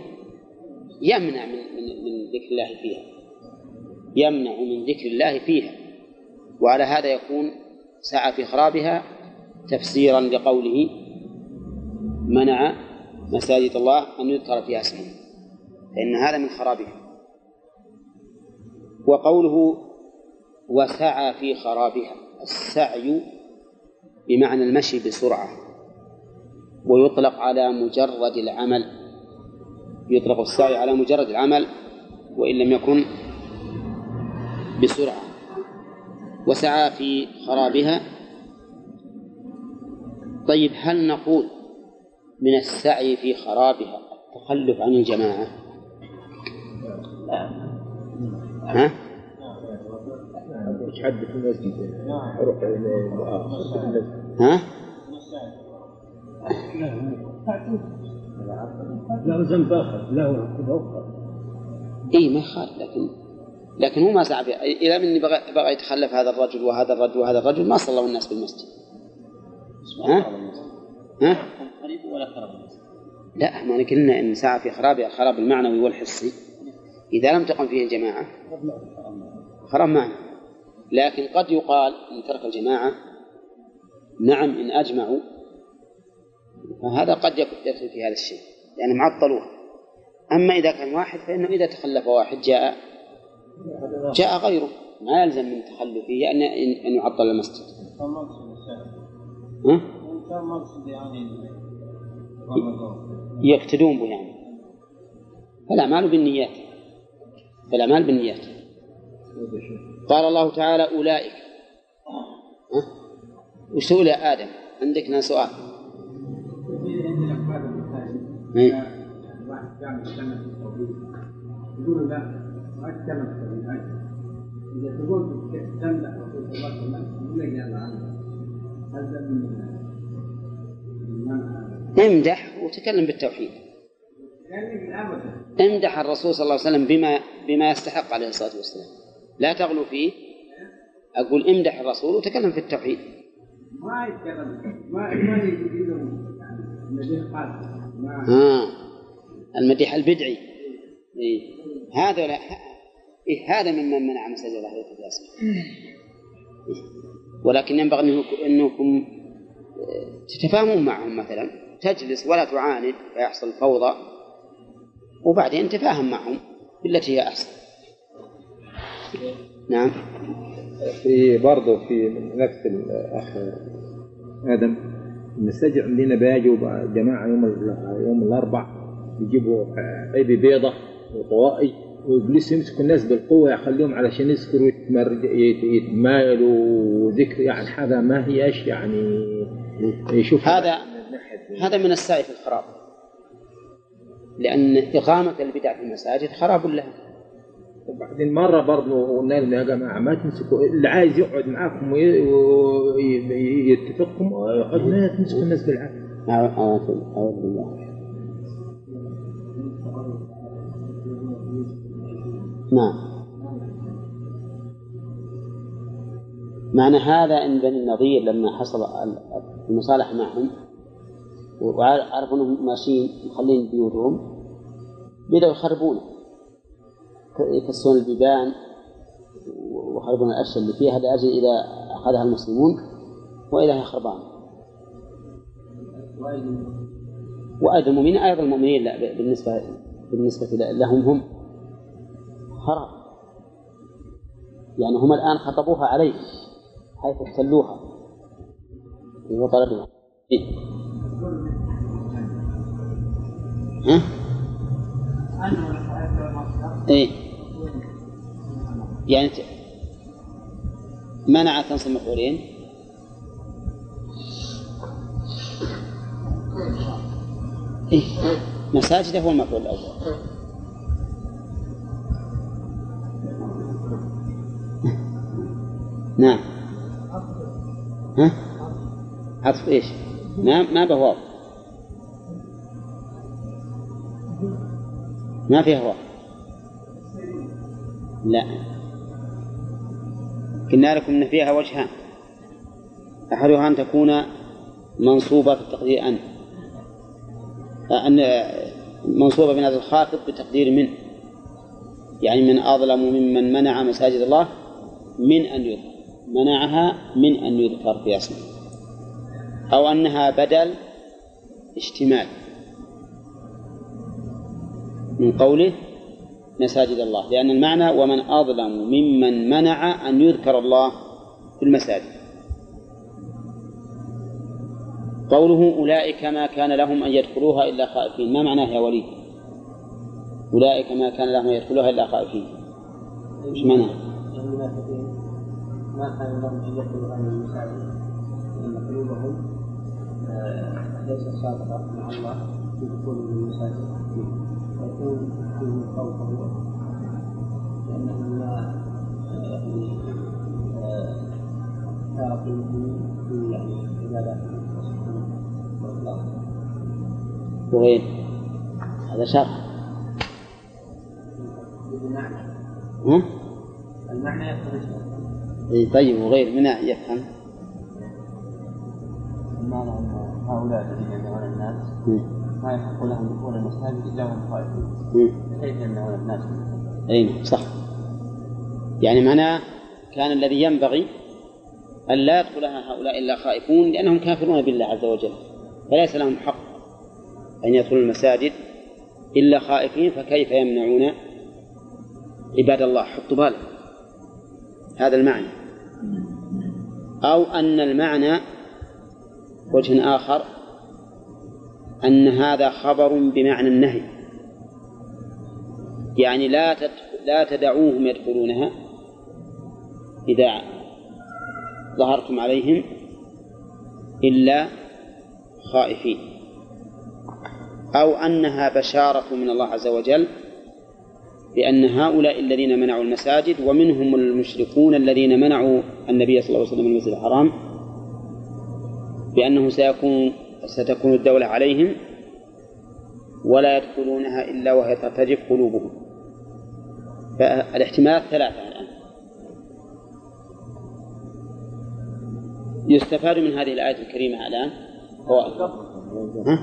يمنع من من من ذكر الله فيها. يمنع من ذكر الله فيها. وعلى هذا يكون سعى في خرابها تفسيرا لقوله منع مساجد الله أن يذكر فيها اسمه. فإن هذا من خرابها. وقوله وسعى في خرابها. السعي بمعنى المشي بسرعة. ويطلق على مجرد العمل. يطلق السعي على مجرد العمل وإن لم يكن بسرعة وسعى في خرابها طيب هل نقول من السعي في خرابها التخلف عن الجماعة ها؟ ها؟ له ذنب اخر له عقوبه أخرى إي ما يخالف لكن لكن هو ما سعى في اذا مني بغى, بغى يتخلف هذا الرجل وهذا الرجل وهذا الرجل ما صلوا الناس بالمسجد. ها؟ ها؟ ولا المسجد لا ما قلنا إن سعى في خرابها الخراب المعنوي والحسي. إذا لم تقم فيه الجماعة خراب معنى لكن قد يقال إن ترك الجماعة نعم إن أجمعوا فهذا قد يدخل في هذا الشيء لأنهم عطلوها أما إذا كان واحد فإنه إذا تخلف واحد جاء جاء غيره. ما يلزم من تخلفه أن أن يعطل المسجد. ها؟ يعني يقتدون به يعني فالأعمال بالنيات. فالأعمال بالنيات. قال الله تعالى أولئك. ها؟ آدم عندك سؤال في التوحيد يقول تتكلم في اذا تقول تمدح صلى الله عليه وسلم هذا من امدح وتكلم بالتوحيد. امدح الرسول صلى الله عليه وسلم بما بما يستحق عليه الصلاة والسلام. لا تغلو فيه. أقول امدح الرسول وتكلم في التوحيد. ما يتكلم ما ما يجي لهم يعني النبي قال. آه المديح البدعي. إيه. هذا لا إيه هذا ممن منع مساجد الله القياس ولكن ينبغي أنكم آه، تتفاهمون معهم مثلا. تجلس ولا تعاند فيحصل فوضى. وبعدين تفاهم معهم بالتي هي أحسن. نعم. في برضه في نفس الأخ آدم. المساجد عندنا بيجوا جماعة يوم يوم الأربع يجيبوا عيبي بيضة وطوائي وإبليس يمسك الناس بالقوة يخليهم علشان يذكروا يتمايلوا وذكر. يعني هذا ما هيش يعني؟ يشوف هذا هذا من السعي في الخراب. لأن إقامة البدع في المساجد خراب لها. وبعدين مرة برضه قلنا لهم يا جماعة ما تمسكوا اللي عايز يقعد معاكم ويتفقكم ما تمسكوا الناس بالعافية. أعوذ بالله نعم. معنى هذا أن بني النضير لما حصل المصالحة معهم وعرفوا أنهم ماشيين مخلين بيوتهم بدأوا يخربونه. يكسرون البيبان ويخربون الأشياء اللي فيها لأجل إذا أخذها المسلمون وإذا هي خربانة وأيضا المؤمنين أيضا المؤمنين لا بالنسبة بالنسبة لهم هم خراب يعني هم الآن خطبوها عليه حيث احتلوها وطردوها إيه؟ ها؟ إيه؟ يعني منع تنصب مفعولين إيه؟ مساجد هو المفعول الأول نعم ها؟ عطف إيش؟ ما ما به واو ما فيها واو لا قلنا لكم ان فيها وجهان احدها ان تكون منصوبه في التقدير ان أن منصوبه بنادى الخافض بتقدير من يعني من أظلم ممن منع مساجد الله من أن يذكر منعها من أن يذكر في أسمه. أو أنها بدل اشتمال من قوله مساجد الله لأن المعنى ومن أظلم ممن منع أن يذكر الله في المساجد. قوله أولئك ما كان لهم أن يدخلوها إلا خائفين ما معناه يا وليد؟ أولئك ما كان لهم أن يدخلوها إلا خائفين. إيش معناه ما كان لهم أن يدخلوا هذه المساجد لأن قلوبهم آه، ليست صادقة مع الله في دخول المساجد. ويكون لانهم لا آه، يعني تاركوا المؤمنين في يعني عباداتهم وغير هذا ها؟ المعنى يختلف إي طيب وغير من يفهم المعنى هؤلاء الذين يمنعون الناس مم. ما يحق لهم دخول المساجد إلا وهم خائفون. كيف يمنعون الناس؟ نعم، صح. يعني معناه كان الذي ينبغي أن لا يدخلها هؤلاء إلا خائفون لأنهم كافرون بالله عز وجل. فليس لهم حق أن يدخلوا المساجد إلا خائفين فكيف يمنعون عباد الله؟ حطوا بالك هذا المعنى. أو أن المعنى وجه آخر أن هذا خبر بمعنى النهي. يعني لا لا تدعوهم يدخلونها إذا ظهرتم عليهم إلا خائفين. أو أنها بشارة من الله عز وجل بأن هؤلاء الذين منعوا المساجد ومنهم المشركون الذين منعوا النبي صلى الله عليه وسلم المسجد الحرام بأنه سيكون ستكون الدولة عليهم ولا يدخلونها إلا وهي ترتجف قلوبهم. فالاحتمالات ثلاثة الآن. يستفاد من هذه الآية الكريمة الآن؟ فوائد. ها؟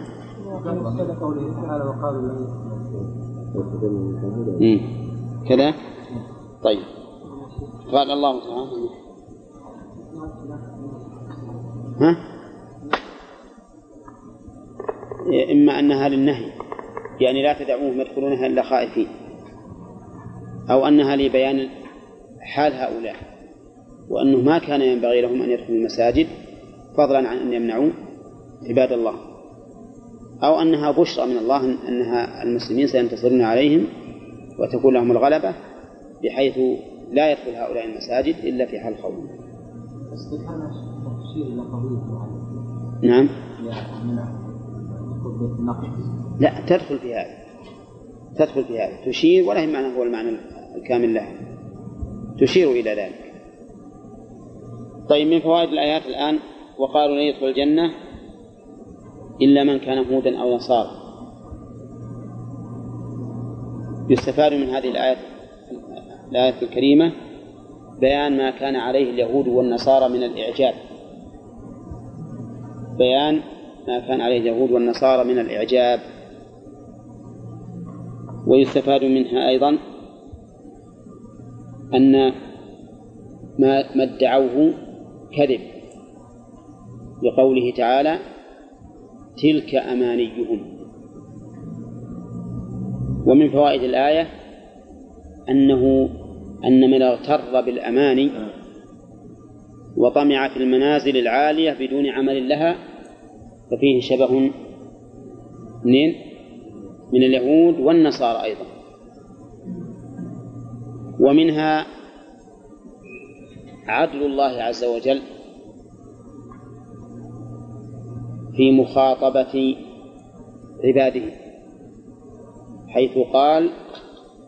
كذا؟ طيب. قال الله تعالى. ها؟ إما أنها للنهي يعني لا تدعوهم يدخلونها إلا خائفين أو أنها لبيان حال هؤلاء وأنه ما كان ينبغي لهم أن يدخلوا المساجد فضلا عن أن يمنعوا عباد الله أو أنها بشرى من الله أنها المسلمين سينتصرون عليهم وتكون لهم الغلبة بحيث لا يدخل هؤلاء المساجد إلا في حال خوف. نعم. لا تدخل في هذا. تدخل في هذا. تشير ولا هي معنى هو المعنى الكامل لها. تشير إلى ذلك. طيب من فوائد الآيات الآن وقالوا لن يدخل الجنة إلا من كان هودا أو نصارى. يستفاد من هذه الآية الآية الكريمة بيان ما كان عليه اليهود والنصارى من الإعجاب. بيان ما كان عليه اليهود والنصارى من الإعجاب. ويستفاد منها أيضا أن ما ما ادعوه كذب لقوله تعالى تلك أمانيهم. ومن فوائد الآية أنه أن من اغتر بالأماني وطمع في المنازل العالية بدون عمل لها ففيه شبه منين؟ من اليهود والنصارى أيضا. ومنها عدل الله عز وجل في مخاطبة عباده حيث قال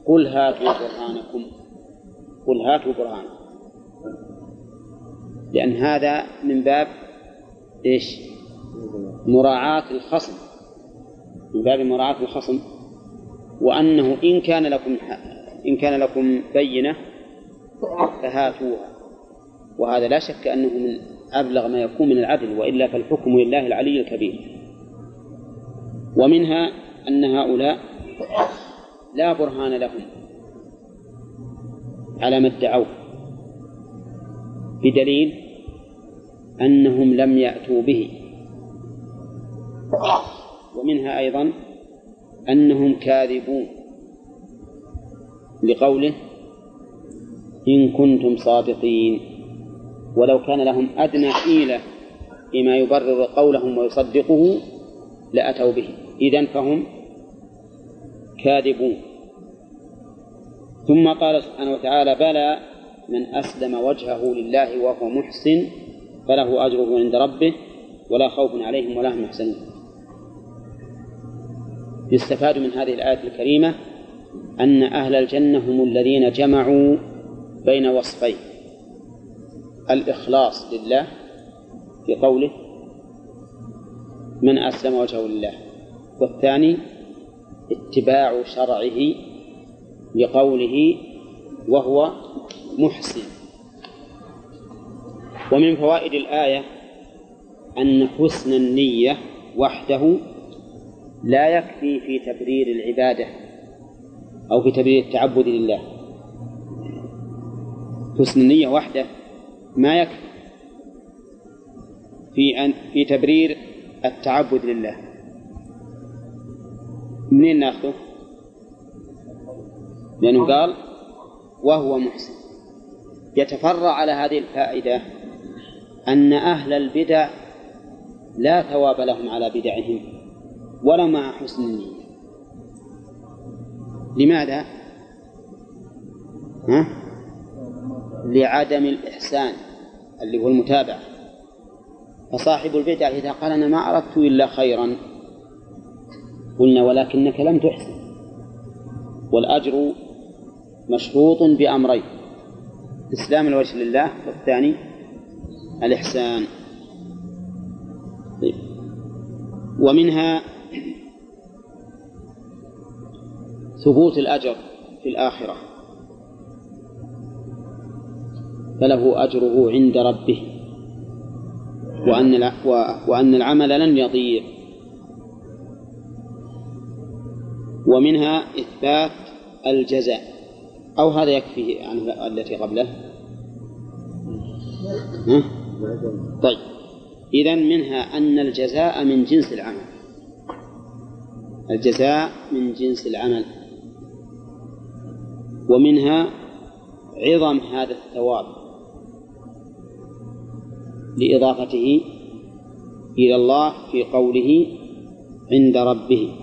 قل هاتوا برهانكم قل هاتوا برهانكم لأن هذا من باب إيش؟ مراعاة الخصم. من باب مراعاة الخصم. وأنه إن كان لكم إن كان لكم بينة فهاتوها. وهذا لا شك أنه من أبلغ ما يكون من العدل وإلا فالحكم لله العلي الكبير. ومنها أن هؤلاء لا برهان لهم على ما ادعوه بدليل أنهم لم يأتوا به. ومنها أيضا أنهم كاذبون لقوله إن كنتم صادقين. ولو كان لهم أدنى حيلة فيما يبرر قولهم ويصدقه لأتوا به. إذن فهم كاذبون. ثم قال سبحانه وتعالى بلى من أسلم وجهه لله وهو محسن فله أجره عند ربه ولا خوف عليهم ولا هم يحزنون. يستفاد من هذه الآية الكريمة أن أهل الجنة هم الذين جمعوا بين وصفين. الإخلاص لله في قوله من أسلم وجهه لله. والثاني اتباع شرعه لقوله وهو محسن. ومن فوائد الآية أن حسن النية وحده لا يكفي في تبرير العبادة أو في تبرير التعبد لله. حسن النية وحده ما يكفي في أن في تبرير التعبد لله. منين ناخذه؟ لأنه قال وهو محسن. يتفرع على هذه الفائدة أن أهل البدع لا ثواب لهم على بدعهم. ولا مع حسن النية لماذا؟ ها؟ لعدم الإحسان اللي هو المتابعة فصاحب البدع إذا قال أنا ما أردت إلا خيرا قلنا ولكنك لم تحسن والأجر مشروط بأمرين إسلام الوجه لله والثاني الإحسان طيب. ومنها ثبوت الأجر في الآخرة. فله أجره عند ربه. وأن وأن العمل لن يضيع. ومنها إثبات الجزاء. أو هذا يكفي عن التي قبله؟ ها؟ طيب. إذا منها أن الجزاء من جنس العمل. الجزاء من جنس العمل. ومنها عظم هذا الثواب لإضافته إلى الله في قوله عند ربه.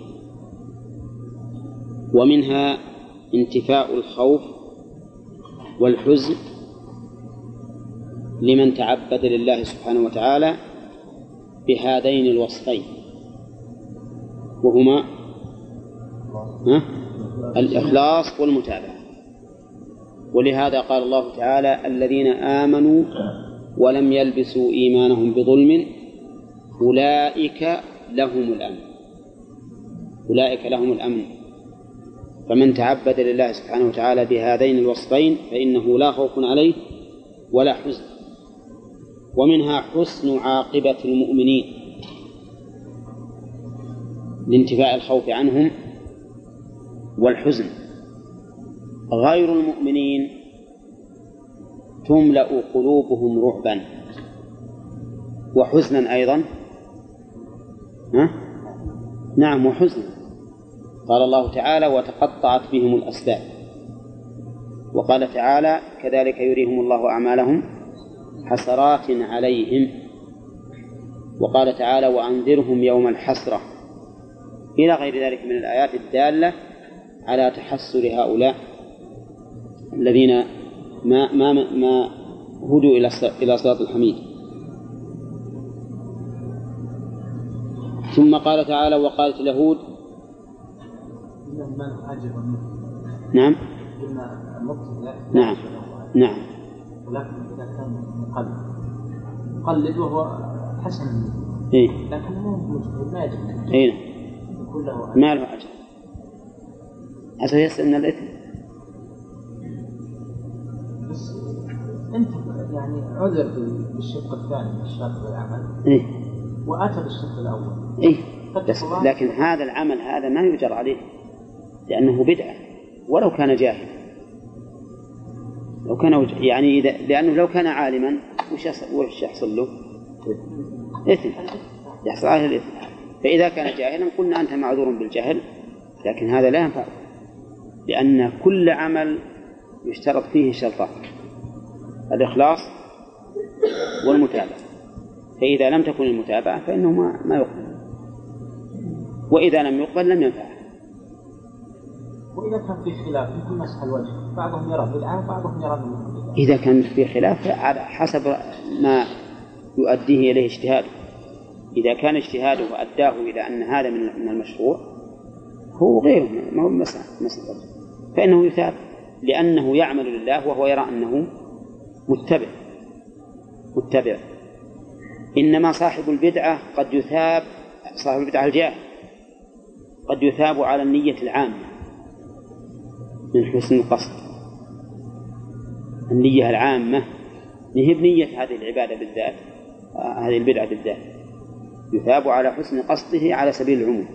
ومنها انتفاء الخوف والحزن لمن تعبد لله سبحانه وتعالى بهذين الوصفين. وهما؟ الإخلاص والمتابعة. ولهذا قال الله تعالى الذين آمنوا ولم يلبسوا إيمانهم بظلم أولئك لهم الأمن. أولئك لهم الأمن. فمن تعبد لله سبحانه وتعالى بهذين الوصفين فإنه لا خوف عليه ولا حزن. ومنها حسن عاقبة المؤمنين. لانتفاء الخوف عنهم والحزن. غير المؤمنين تملأ قلوبهم رعبا. وحزنا أيضا. ها؟ نعم وحزنا. قال الله تعالى وتقطعت بهم الأسباب. وقال تعالى كذلك يريهم الله أعمالهم حسرات عليهم. وقال تعالى وأنذرهم يوم الحسرة. إلى غير ذلك من الآيات الدالة على تحسر هؤلاء. الذين ما ما ما هدوا إلى إلى صراط الحميد. ثم قال تعالى وقالت اليهود نعم. نعم. نعم. ولكن إذا كان مقلد مقلد وهو حسن. إيه. لكن مو مجتهد ما يجب. إيه. يكون له ما له أجر. عسى يسأل من الإثم؟ أنت يعني عذر بالشق الثاني من الشرط العمل إيه. وأتى بالشق الأول. إيه. بس لكن هذا العمل هذا ما يجر عليه لأنه بدعة. ولو كان جاهلا لو كان يعني إذا لأنه لو كان عالما وش يحصل له؟ إثم. يحصل عليه الإثم. فإذا كان جاهلا قلنا أنت معذور بالجهل لكن هذا لا ينفع. لأن كل عمل يشترط فيه شرطان. الإخلاص والمتابعة. فإذا لم تكن المتابعة فإنه ما, ما يقبل. وإذا لم يقبل لم ينفع وإذا كان في خلاف مثل مسح الوجه بعضهم يرى بدعة وبعضهم يرى إذا كان في خلاف على حسب ما يؤديه إليه اجتهاده. إذا كان اجتهاده أداه إلى أن هذا من من المشروع هو غيره ما هو مسح مسح الوجه فإنه يثاب لأنه يعمل لله وهو يرى أنه متبع متبع. إنما صاحب البدعة قد يثاب صاحب البدعة الجاهل قد يثاب على النية العامة من حسن القصد. النية العامة هي بنية هذه العبادة بالذات آه، هذه البدعة بالذات. يثاب على حسن قصده على سبيل العموم.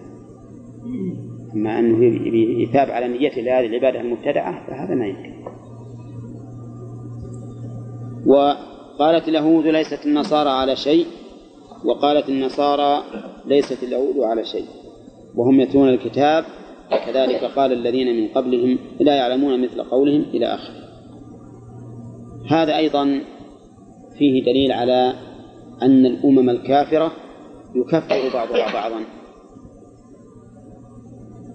أما أنه يثاب على نيته لهذه العبادة المبتدعة فهذا ما يمكن. وقالت اليهود ليست النصارى على شيء وقالت النصارى ليست اليهود على شيء. وهم يتلون الكتاب كذلك قال الذين من قبلهم لا يعلمون مثل قولهم إلى آخره. هذا أيضا فيه دليل على أن الأمم الكافرة يكفر بعضها بعضا.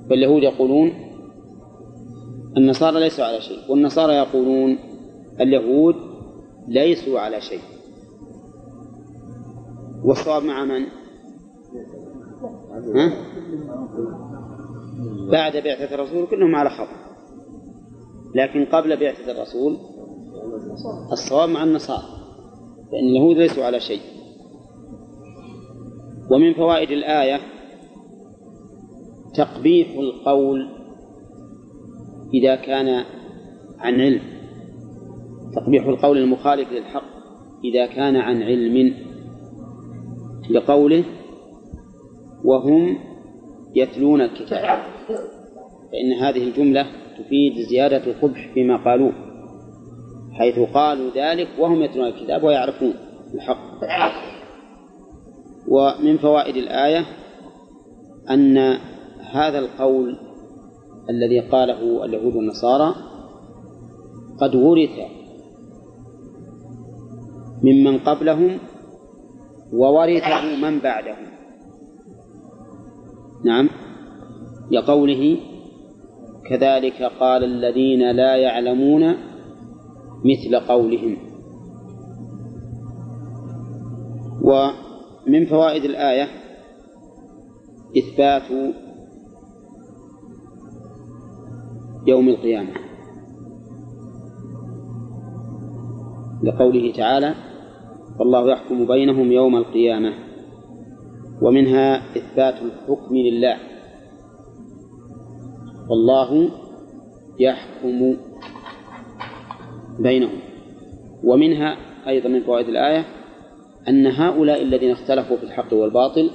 فاليهود يقولون النصارى ليسوا على شيء والنصارى يقولون اليهود ليسوا على شيء والصواب مع من؟ ها؟ بعد بعثة الرسول كلهم على خطأ لكن قبل بعثة الرسول الصواب مع النصارى فإن اليهود ليسوا على شيء ومن فوائد الآية تقبيح القول إذا كان عن علم تقبيح القول المخالف للحق إذا كان عن علم لقوله وهم يتلون الكتاب. فإن هذه الجملة تفيد زيادة القبح فيما قالوه حيث قالوا ذلك وهم يتلون الكتاب ويعرفون الحق. ومن فوائد الآية أن هذا القول الذي قاله اليهود والنصارى قد ورث ممن قبلهم وورثه من بعدهم. نعم. لقوله كذلك قال الذين لا يعلمون مثل قولهم. ومن فوائد الآية إثبات يوم القيامة. لقوله تعالى فالله يحكم بينهم يوم القيامة ومنها إثبات الحكم لله. والله يحكم بينهم. ومنها أيضا من فوائد الآية أن هؤلاء الذين اختلفوا في الحق والباطل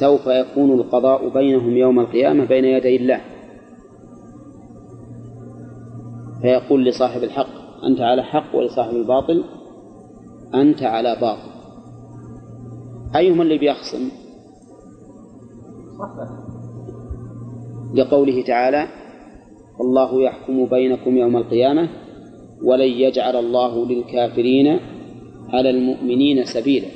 سوف يكون القضاء بينهم يوم القيامة بين يدي الله. فيقول لصاحب الحق أنت على حق ولصاحب الباطل أنت على باطل. أيهما اللي بيخصم؟ لقوله تعالى الله يحكم بينكم يوم القيامة ولن يجعل الله للكافرين على المؤمنين سبيلا.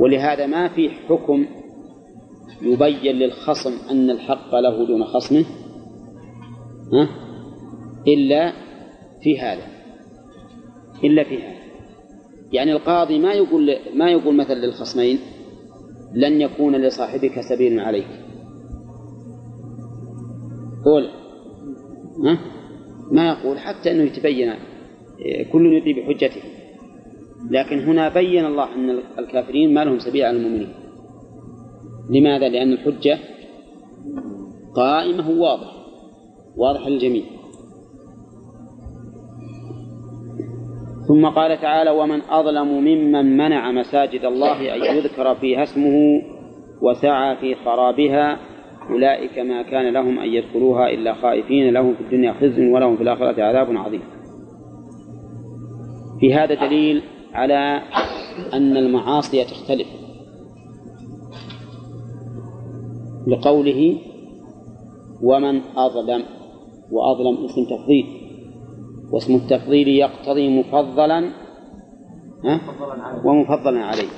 ولهذا ما في حكم يبين للخصم أن الحق له دون خصمه ها؟ إلا في هذا. إلا في هذا يعني القاضي ما يقول ما يقول مثلا للخصمين لن يكون لصاحبك سبيل عليك. قول. ها؟ ما يقول حتى أنه يتبين كل يطيب بحجته لكن هنا بين الله أن الكافرين ما لهم سبيل على المؤمنين. لماذا؟ لأن الحجة قائمة واضح واضح للجميع. ثم قال تعالى ومن أظلم ممن منع مساجد الله أن يذكر فيها اسمه وسعى في خرابها أولئك ما كان لهم أن يدخلوها إلا خائفين لهم في الدنيا خزي ولهم في الآخرة عذاب عظيم. في هذا دليل على أن المعاصي تختلف. لقوله ومن أظلم وأظلم اسم تفضيل. واسم التفضيل يقتضي مفضلا؟ ومفضلا عليه.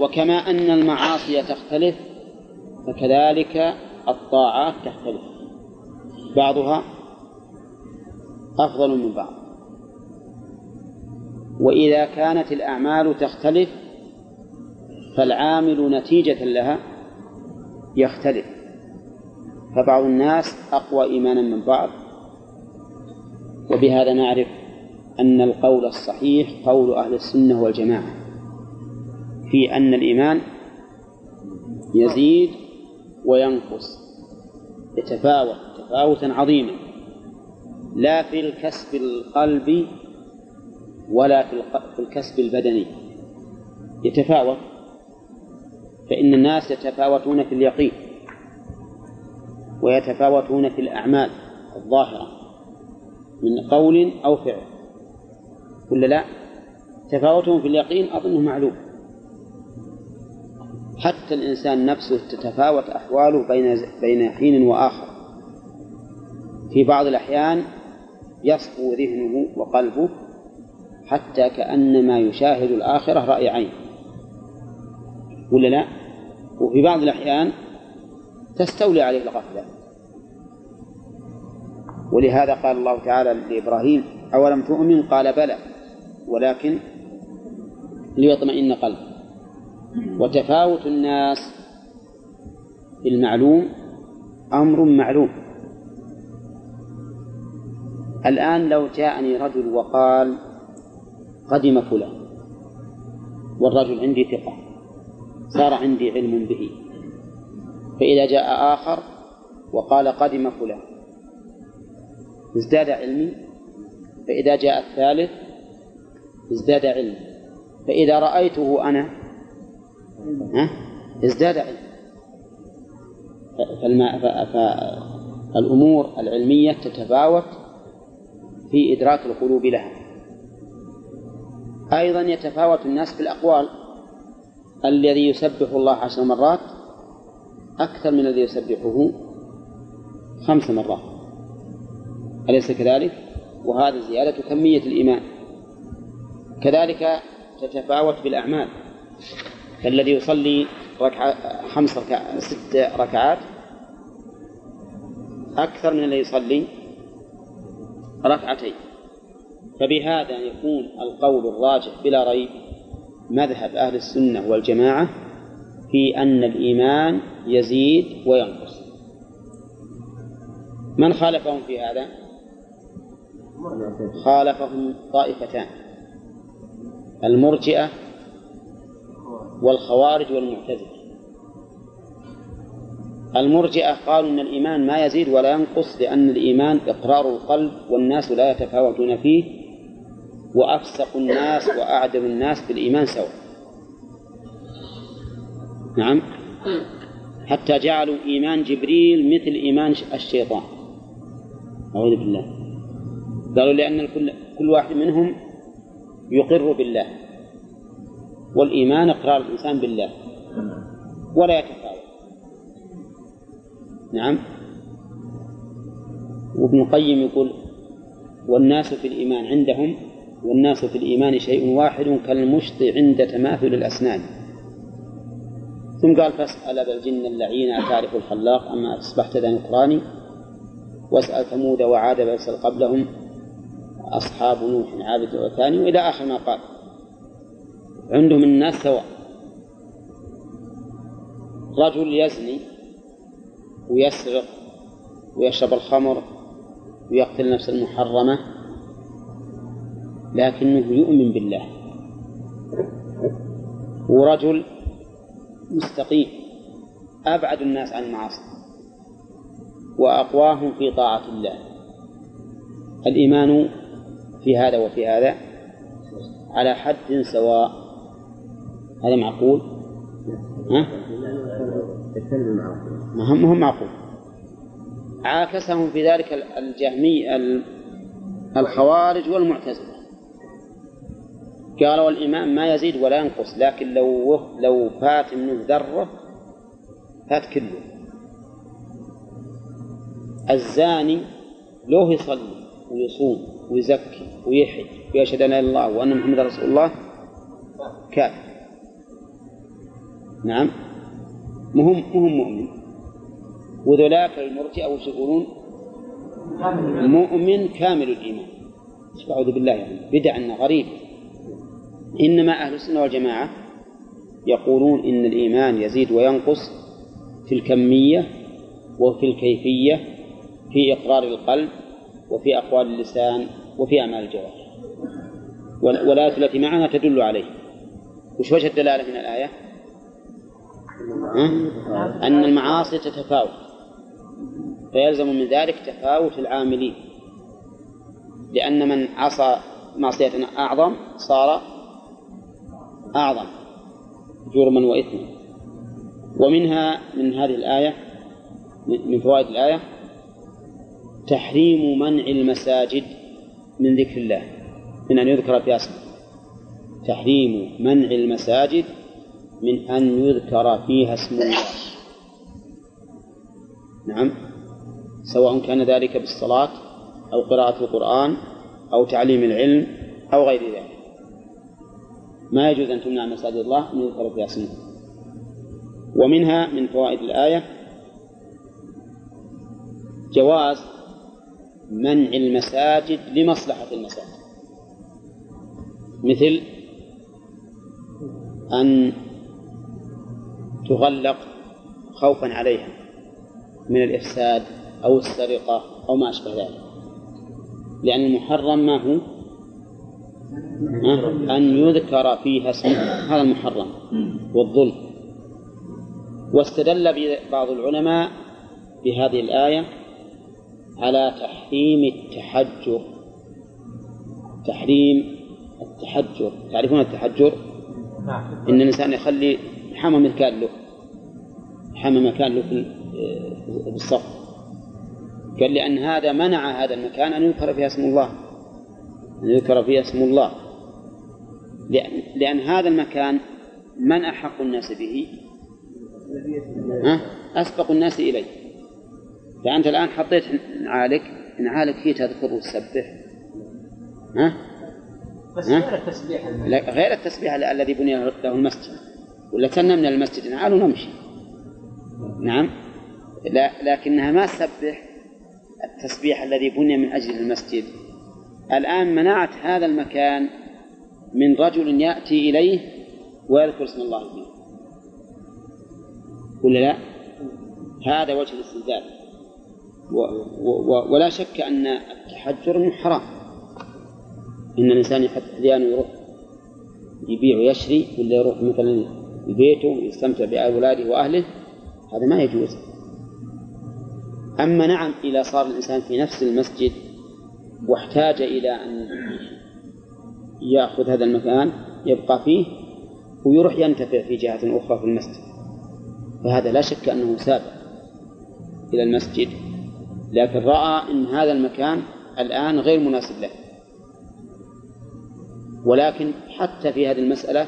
وكما أن المعاصي تختلف فكذلك الطاعات تختلف. بعضها أفضل من بعض. وإذا كانت الأعمال تختلف فالعامل نتيجة لها يختلف. فبعض الناس أقوى إيمانا من بعض وبهذا نعرف أن القول الصحيح قول أهل السنة والجماعة في أن الإيمان يزيد وينقص يتفاوت تفاوتا عظيما لا في الكسب القلبي ولا في الكسب البدني يتفاوت فإن الناس يتفاوتون في اليقين ويتفاوتون في الأعمال الظاهرة. من قول أو فعل. ولا لا؟ تفاوتهم في اليقين أظنه معلوم. حتى الإنسان نفسه تتفاوت أحواله بين بين حين وآخر. في بعض الأحيان يصفو ذهنه وقلبه حتى كأنما يشاهد الآخرة رأي عين. ولا لا؟ وفي بعض الأحيان تستولي عليه الغفلة ولهذا قال الله تعالى لإبراهيم أولم تؤمن؟ قال بلى. ولكن ليطمئن قلبه. وتفاوت الناس في المعلوم أمر معلوم. الآن لو جاءني رجل وقال قدم فلان والرجل عندي ثقة صار عندي علم به فإذا جاء آخر وقال قدم فلان ازداد علمي فإذا جاء الثالث ازداد علمي. فإذا رأيته أنا ازداد علم فالما الأمور العلمية تتفاوت في إدراك القلوب لها. أيضا يتفاوت الناس في الأقوال. الذي يسبح الله عشر مرات أكثر من الذي يسبحه خمس مرات. أليس كذلك؟ وهذا زيادة كمية الإيمان كذلك تتفاوت بالأعمال فالذي يصلي ركعة خمس ركعات ست ركعات أكثر من الذي يصلي ركعتين فبهذا يكون القول الراجح بلا ريب مذهب أهل السنة والجماعة في أن الإيمان يزيد وينقص من خالفهم في هذا؟ خالفهم طائفتان. المرجئة والخوارج والمعتزلة. المرجئة قالوا أن الإيمان ما يزيد ولا ينقص لأن الإيمان إقرار القلب والناس لا يتفاوتون فيه وأفسق الناس وأعدل الناس بالإيمان سواء. نعم. حتى جعلوا إيمان جبريل مثل إيمان الشيطان. أعوذ بالله. قالوا لأن كل كل واحد منهم يقر بالله والإيمان إقرار الإنسان بالله ولا يتفاوت. نعم. وابن القيم يقول والناس في الإيمان عندهم والناس في الإيمان شيء واحد كالمشط عند تماثل الأسنان. ثم قال فاسأل أبا الجن اللعين أتعرف الخلاق؟ أما أصبحت ذا نكراني؟ واسأل ثمود وعاد بأسأل قبلهم؟ أصحاب نوح عابد وثاني وإلى آخر ما قال. عندهم الناس سواء. رجل يزني ويسرق ويشرب الخمر ويقتل النفس المحرمة لكنه يؤمن بالله. ورجل مستقيم. أبعد الناس عن المعاصي. وأقواهم في طاعة الله. الإيمان في هذا وفي هذا على حد سواء هذا معقول؟ ها؟ ما هم هم معقول. عاكسهم في ذلك الجهمي الخوارج والمعتزلة. قالوا الإيمان ما يزيد ولا ينقص لكن لو لو فات منه ذرة فات كله. الزاني لو يصلي ويصوم ويزكي ويحج ويشهد أن لا إله إلا الله وأن محمد رسول الله. كافر نعم. مهم مهم مؤمن. وذولاك المرجئة وش يقولون؟ مؤمن كامل الإيمان. أعوذ بالله يعني بدعة غريب. إنما أهل السنة والجماعة يقولون إن الإيمان يزيد وينقص في الكمية وفي الكيفية في إقرار القلب وفي أقوال اللسان وفي أعمال الجوارح. والآية التي معنا تدل عليه. وش وجه الدلالة من الآية؟ أن المعاصي تتفاوت. فيلزم من ذلك تفاوت العاملين. لأن من عصى معصية أعظم صار أعظم جرما وإثما ومنها من هذه الآية من فوائد الآية تحريم منع المساجد من ذكر الله من أن يذكر فيها اسمه تحريم منع المساجد من أن يذكر فيها اسم الله. نعم. سواء كان ذلك بالصلاة أو قراءة القرآن أو تعليم العلم أو غير ذلك. ما يجوز أن تمنع مساجد الله أن يذكر فيها اسمه ومنها من فوائد الآية جواز منع المساجد لمصلحة المساجد. مثل أن تغلق خوفا عليها من الإفساد أو السرقة أو ما أشبه ذلك. لأن المحرم ما هو؟ أن يذكر فيها اسمه. هذا المحرم والظلم. واستدل بعض العلماء بهذه الآية على تحريم التحجر. تحريم التحجر. تعرفون التحجر؟ إن الإنسان يخلي حمى مكان له. حمى مكان له في الصف. قال لأن هذا منع هذا المكان أن يذكر فيها اسم الله. أن يذكر فيها اسم الله. لأن, لأن هذا المكان من أحق الناس به؟ أسبق الناس إليه. فأنت الآن حطيت نعالك نعالك فيه تذكر وتسبح. ها؟ بس ها؟ غير التسبيح غير التسبيح الذي بني له المسجد. ولا كنا من المسجد. نعال ونمشي. نعم؟ لا لكنها ما تسبح التسبيح الذي بني من أجل المسجد. الآن منعت هذا المكان من رجل يأتي إليه ويذكر اسم الله فيه. ولا لا؟ هذا وجه الاستدلال و و ولا شك أن التحجر منه حرام. إن الإنسان يحط أحيانا يروح يبيع ويشري ولا يروح مثلا بيته يستمتع بأولاده وأهله هذا ما يجوز. أما نعم إذا صار الإنسان في نفس المسجد واحتاج إلى أن يأخذ هذا المكان يبقى فيه ويروح ينتفع في جهة أخرى في المسجد. فهذا لا شك أنه سابق إلى المسجد. لكن رأى أن هذا المكان الآن غير مناسب له. ولكن حتى في هذه المسألة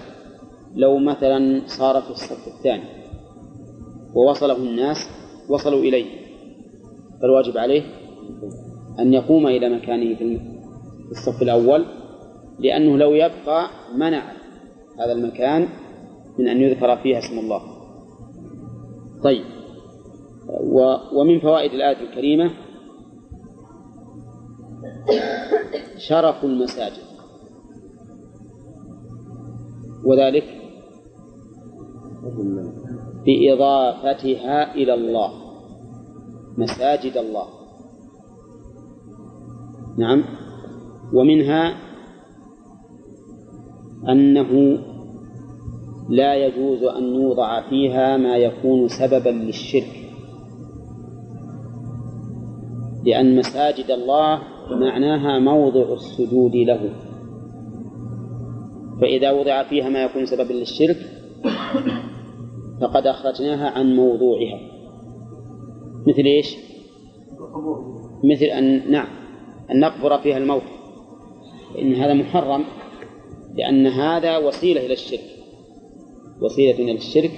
لو مثلا صار في الصف الثاني ووصله الناس وصلوا إليه فالواجب عليه أن يقوم إلى مكانه في الصف الأول لأنه لو يبقى منع هذا المكان من أن يذكر فيها اسم الله. طيب. ومن فوائد الآية الكريمة شرف المساجد. وذلك بإضافتها إلى الله مساجد الله. نعم. ومنها أنه لا يجوز أن يوضع فيها ما يكون سببا للشرك. لأن مساجد الله معناها موضع السجود له. فإذا وضع فيها ما يكون سببا للشرك فقد أخرجناها عن موضوعها. مثل إيش؟ مثل أن نعم أن نقبر فيها الموت. فإن هذا محرم لأن هذا وسيلة إلى الشرك. وسيلة إلى الشرك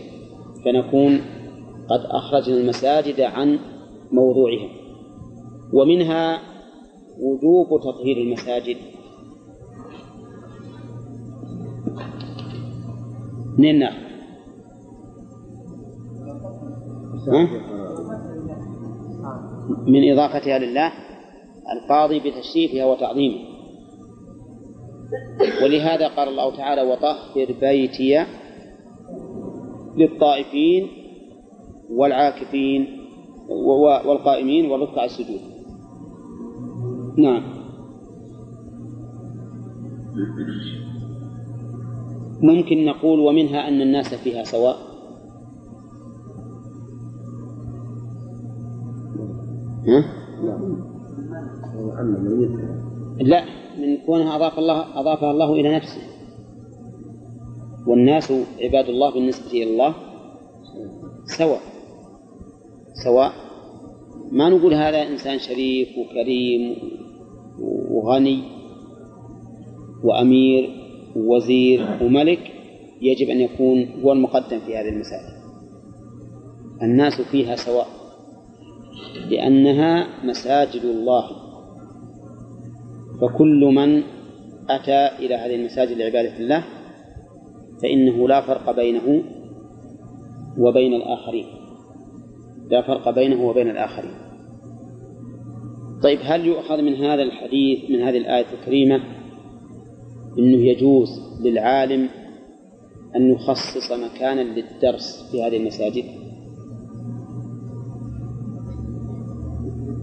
فنكون قد أخرجنا المساجد عن موضوعها. ومنها وجوب تطهير المساجد ناخذ؟ ها؟ من إضافتها لله القاضي بتشريفها وتعظيمها ولهذا قال الله تعالى وطهر بيتي للطائفين والعاكفين والقائمين والركع السجود نعم. ممكن نقول ومنها أن الناس فيها سواء؟ ها؟ لا من كونها أضاف الله أضافها الله إلى نفسه. والناس عباد الله بالنسبة إلى الله سواء. سواء. ما نقول هذا إنسان شريف وكريم وغني وأمير ووزير وملك يجب أن يكون هو المقدم في هذه المسائل. الناس فيها سواء لأنها مساجد الله. فكل من أتى إلى هذه المساجد لعبادة الله فإنه لا فرق بينه وبين الآخرين. لا فرق بينه وبين الآخرين. طيب هل يؤخذ من هذا الحديث من هذه الآية الكريمة أنه يجوز للعالم أن يخصص مكانا للدرس في هذه المساجد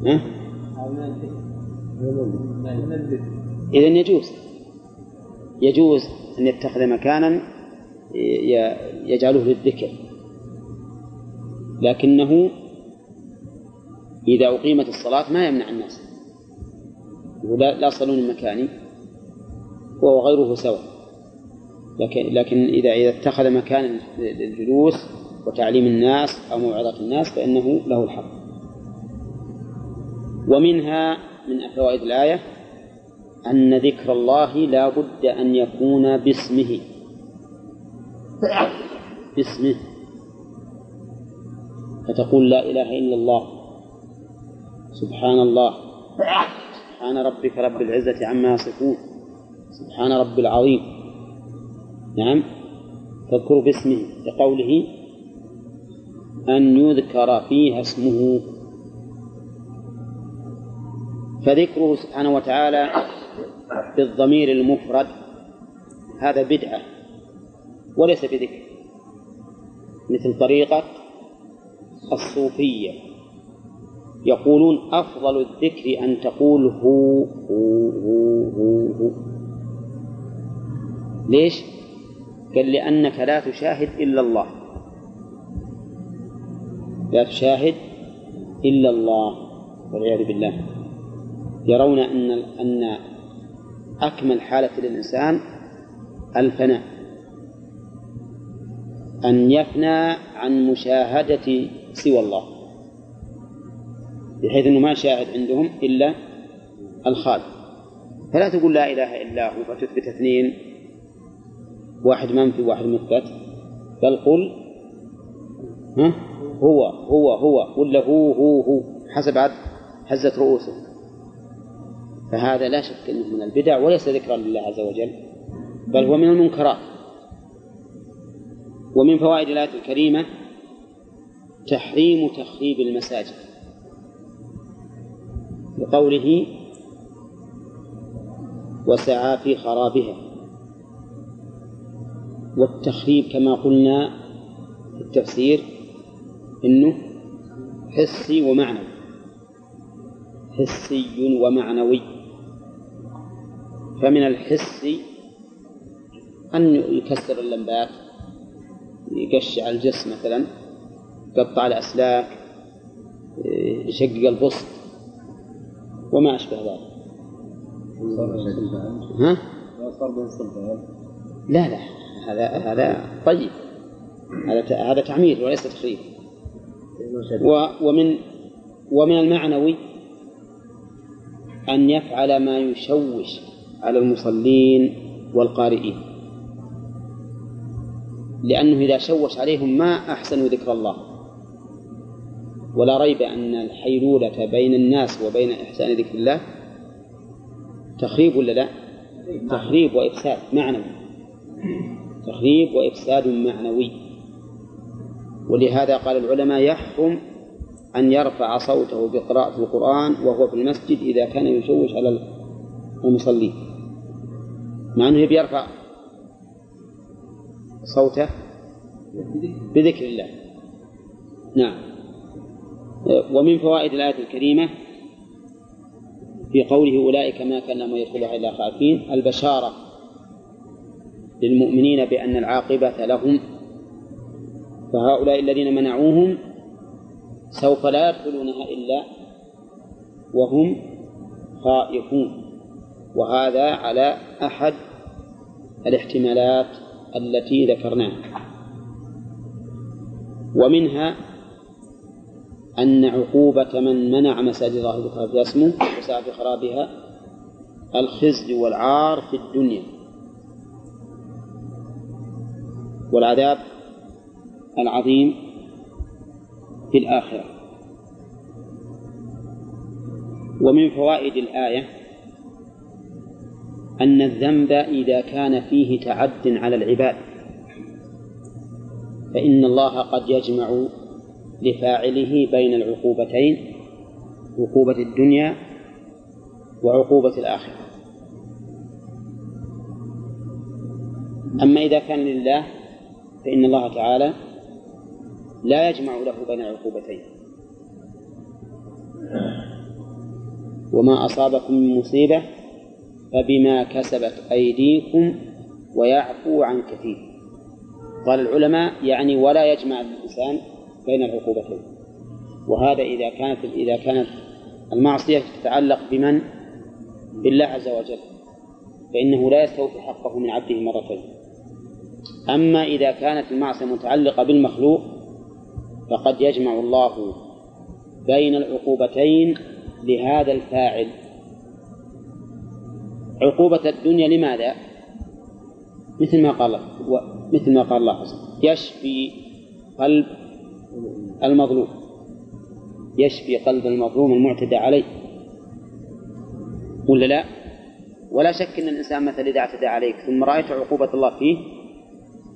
ها؟ إذا يجوز يجوز أن يتخذ مكانا يجعله للذكر لكنه إذا أقيمت الصلاة ما يمنع الناس. ولا لا صلون مكاني. هو وغيره سواء. لكن لكن إذا إذا اتخذ مكانا للجلوس وتعليم الناس أو موعظة الناس فإنه له الحق. ومنها من فوائد الآية أن ذكر الله لا بد أن يكون باسمه. باسمه. فتقول لا إله إلا الله. سبحان الله سبحان ربك رب العزة عما يصفون. سبحان رب العظيم. نعم. تذكر باسمه لقوله أن يذكر فيها اسمه. فذكره سبحانه وتعالى بالضمير المفرد. هذا بدعة وليس بذكر. مثل طريقة الصوفية. يقولون أفضل الذكر أن تقول هو هو هو هو, هو. ليش؟ قال لأنك لا تشاهد إلا الله لا تشاهد إلا الله والعياذ بالله يرون أن أن أكمل حالة للإنسان الفناء أن يفنى عن مشاهدة سوى الله بحيث أنه ما شاهد عندهم إلا الخالق. فلا تقول لا إله إلا هو فتثبت اثنين واحد منفي وواحد مثبت بل قل ها؟ هو هو هو ولا هو هو هو حسب عد هزة رؤوسهم فهذا لا شك أنه من البدع وليس ذكرا لله عز وجل بل هو من المنكرات. ومن فوائد الآية الكريمة تحريم تخريب المساجد. لقوله وسعى في خرابها. والتخريب كما قلنا في التفسير إنه حسي ومعنوي. حسي ومعنوي. فمن الحس أن يكسر اللمبات يقشع الجسم مثلا يقطع الأسلاك يشقق البسط. وما أشبه ذلك. ها؟ لا لا هذا هذا طيب. هذا هذا تعمير وليس تخريب. ومن ومن المعنوي أن يفعل ما يشوش على المصلين والقارئين. لأنه إذا شوش عليهم ما أحسنوا ذكر الله. ولا ريب أن الحيلولة بين الناس وبين إحسان ذكر الله تخريب ولا لا؟ تخريب وإفساد معنوي. تخريب وإفساد معنوي. ولهذا قال العلماء يحرم أن يرفع صوته بقراءة القرآن وهو في المسجد إذا كان يشوش على المصلين مع أنه يرفع صوته بذكر الله. نعم. ومن فوائد الآية الكريمة في قوله أولئك ما كان لهم يدخلها إلا خائفين البشارة للمؤمنين بأن العاقبة لهم فهؤلاء الذين منعوهم سوف لا يدخلونها إلا وهم خائفون. وهذا على أحد الاحتمالات التي ذكرناها. ومنها أن عقوبة من منع مساجد الله ذكر فيها اسمه وسعى في خرابها. الخزي والعار في الدنيا. والعذاب العظيم في الآخرة. ومن فوائد الآية أن الذنب إذا كان فيه تعد على العباد. فإن الله قد يجمع لفاعله بين العقوبتين عقوبة الدنيا وعقوبة الآخرة. أما إذا كان لله فإن الله تعالى لا يجمع له بين العقوبتين. وما أصابكم من مصيبة فبما كسبت أيديكم ويعفو عن كثير. قال العلماء يعني ولا يجمع الإنسان بين العقوبتين. وهذا إذا كانت إذا كانت المعصية تتعلق بمن؟ بالله عز وجل. فإنه لا يستوفي حقه من عبده مرتين. أما إذا كانت المعصية متعلقة بالمخلوق فقد يجمع الله بين العقوبتين لهذا الفاعل. عقوبة الدنيا لماذا؟ مثل ما قال مثل ما قال الله يشفي قلب المظلوم. يشفي قلب المظلوم المعتدى عليه. ولا لا؟ ولا شك أن الإنسان مثلا إذا اعتدى عليك ثم رأيت عقوبة الله فيه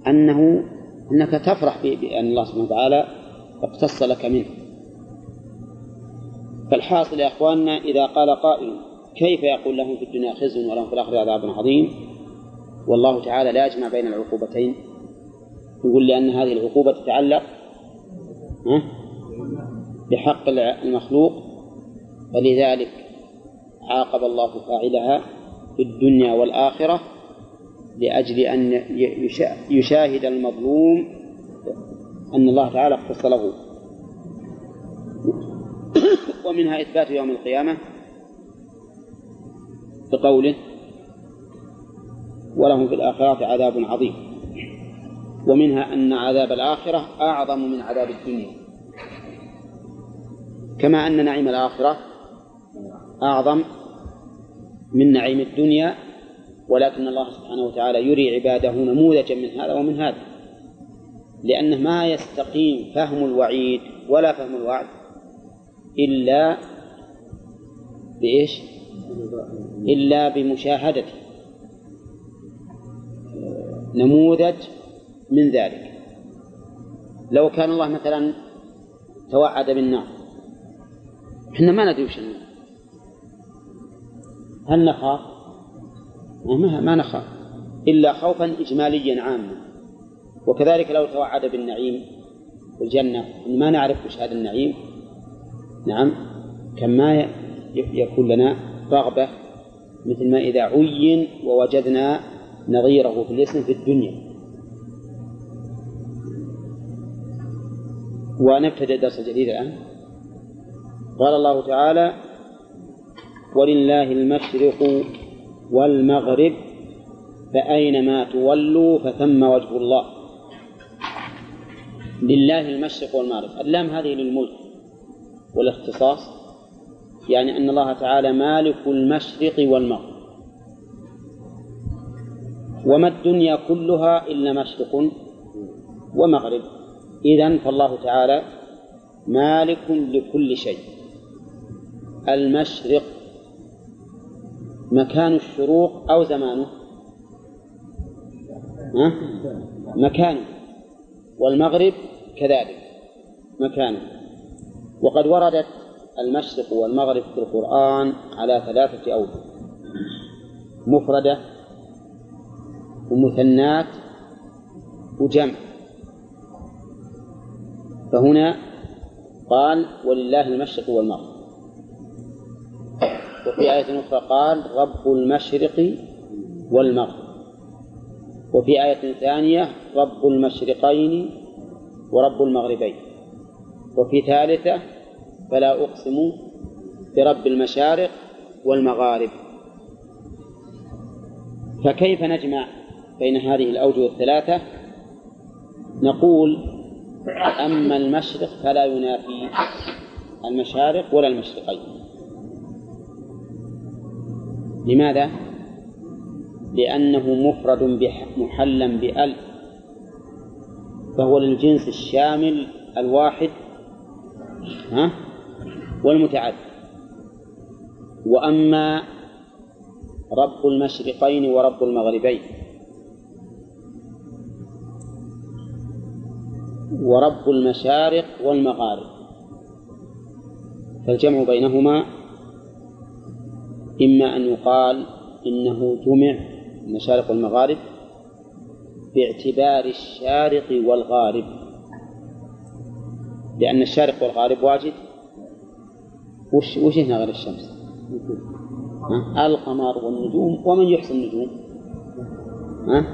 أنه أنك تفرح بأن الله سبحانه وتعالى اقتص لك منه. فالحاصل يا أخواننا إذا قال قائل كيف يقول لهم في الدنيا خزي ولهم في الآخرة عذاب عظيم؟ والله تعالى لا يجمع بين العقوبتين. يقول لأن هذه العقوبة تتعلق بحق المخلوق فلذلك عاقب الله فاعلها في الدنيا والآخرة لأجل أن يشاهد المظلوم أن الله تعالى اختص له. ومنها إثبات يوم القيامة بقوله ولهم في الآخرة عذاب عظيم. ومنها أن عذاب الآخرة أعظم من عذاب الدنيا كما أن نعيم الآخرة أعظم من نعيم الدنيا ولكن الله سبحانه وتعالى يري عباده نموذجا من هذا ومن هذا لأنه ما يستقيم فهم الوعيد ولا فهم الوعد إلا بإيش؟ إلا بمشاهدة نموذج من ذلك. لو كان الله مثلا توعد بالنار إحنا ما ندري وش النار. هل نخاف؟ ما, نخاف. إلا خوفا إجماليا عاما. وكذلك لو توعد بالنعيم الجنة ما نعرف وش هذا النعيم. نعم كما يكون لنا رغبة مثل ما إذا عين ووجدنا نظيره في الإسم في الدنيا. ونبتدئ الدرس الجديد الآن. قال الله تعالى ولله المشرق والمغرب فأينما تولوا فثم وجه الله. لله المشرق والمغرب. اللام هذه للملك والاختصاص يعني أن الله تعالى مالك المشرق والمغرب. وما الدنيا كلها إلا مشرق ومغرب. إذن فالله تعالى مالك لكل شيء. المشرق مكان الشروق أو زمانه؟ ها؟ مكانه والمغرب كذلك مكانه وقد وردت المشرق والمغرب في القرآن على ثلاثة أوجه. مفردة ومثنات وجمع. فهنا قال ولله المشرق والمغرب. وفي آية أخرى قال رب المشرق والمغرب. وفي آية ثانية رب المشرقين ورب المغربين. وفي ثالثة فلا أقسم برب المشارق والمغارب. فكيف نجمع بين هذه الأوجه الثلاثة؟ نقول أما المشرق فلا ينافي المشارق ولا المشرقين. لماذا؟ لأنه مفرد محلا بأل فهو للجنس الشامل الواحد ها؟ والمتعدد. وأما رب المشرقين ورب المغربين. ورب المشارق والمغارب فالجمع بينهما إما أن يقال إنه جمع المشارق والمغارب باعتبار الشارق والغارب لأن الشارق والغارب واجد وش وش هنا غير الشمس؟ ها؟ القمر والنجوم ومن يحصي النجوم؟ ها؟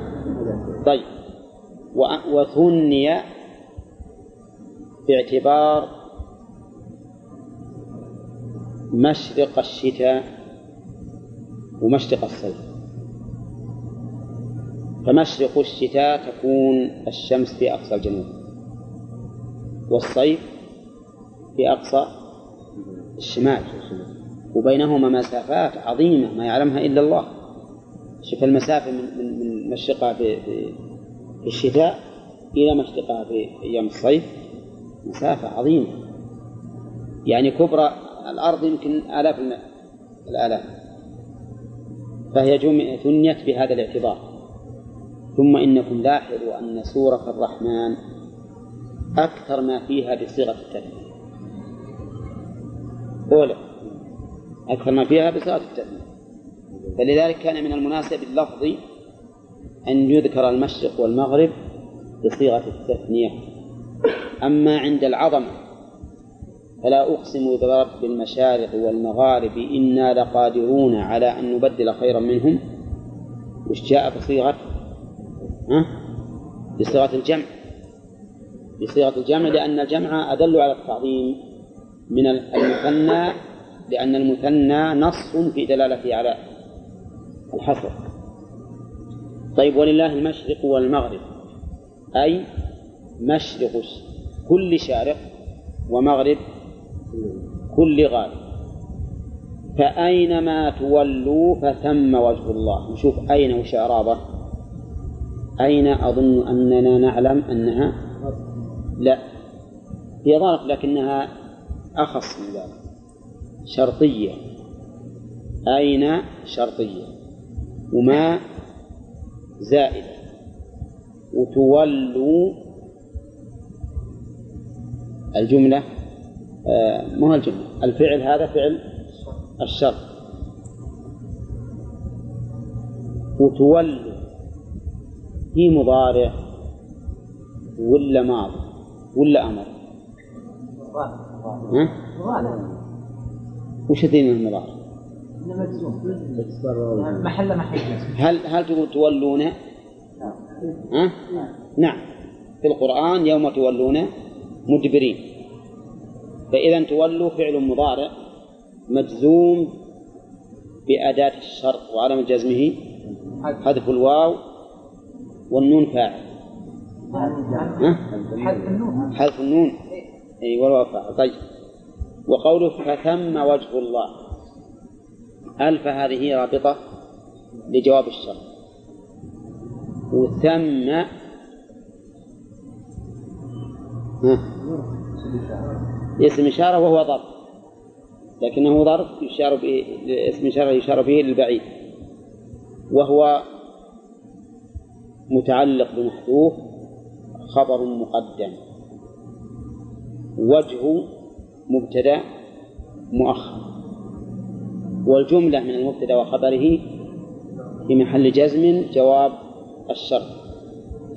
طيب وثني باعتبار مشرق الشتاء ومشرق الصيف. فمشرق الشتاء تكون الشمس في أقصى الجنوب والصيف في أقصى الشمال وبينهما مسافات عظيمة ما يعلمها إلا الله. شوف المسافة من من من مشرقها في الشتاء إلى مشرقها في أيام الصيف. مسافة عظيمة. يعني كبرى الأرض يمكن آلاف الآلاف. فهي ثنيت بهذا الاعتبار. ثم إنكم لاحظوا أن سورة الرحمن أكثر ما فيها بصيغة التثنية أولى أكثر ما فيها بصيغة التثنية فلذلك كان من المناسب اللفظي أن يذكر المشرق والمغرب بصيغة التثنية. أما عند العظمة فلا أقسم برب المشارق والمغارب إنا لقادرون على أن نبدل خيرا منهم. وش جاء بصيغة ها؟ بصيغة الجمع. بصيغة الجمع لأن الجمع أدل على التعظيم من المثنى لأن المثنى نص في دلالته على الحصر. طيب ولله المشرق والمغرب. أي مشرق كل شارق ومغرب كل غارب. فأينما تولوا فثم وجه الله. نشوف أين وش إعرابه أين أظن أننا نعلم أنها؟ لا. هي ظرف لكنها أخص من ذلك. شرطية. أين شرطية؟ وما زائدة. وتولوا الجملة آه ما هو الجملة الفعل هذا فعل الشرط وتولوا في مضارع ولا ماضي ولا أمر؟ ها؟ وش من المضارع؟ محل محل هل هل تقول تولون؟ ها؟ نعم. في القرآن يوم تولون مدبرين فإذا تولوا فعل مضارع مجزوم بأداة الشرط وعلامة جزمه. حذف الواو والنون فاعل. ها؟ حذف النون. حذف النون أي والواو فاعل. طيب. وقوله فثم وجه الله. ألف هذه رابطة لجواب الشرط وثم ها؟ اسم إشارة وهو ظرف لكنه ظرف يشار به اسم إشارة يشار به للبعيد وهو متعلق بمحذوف خبر مقدم. وجه مبتدأ مؤخر. والجملة من المبتدأ وخبره في محل جزم جواب الشرط.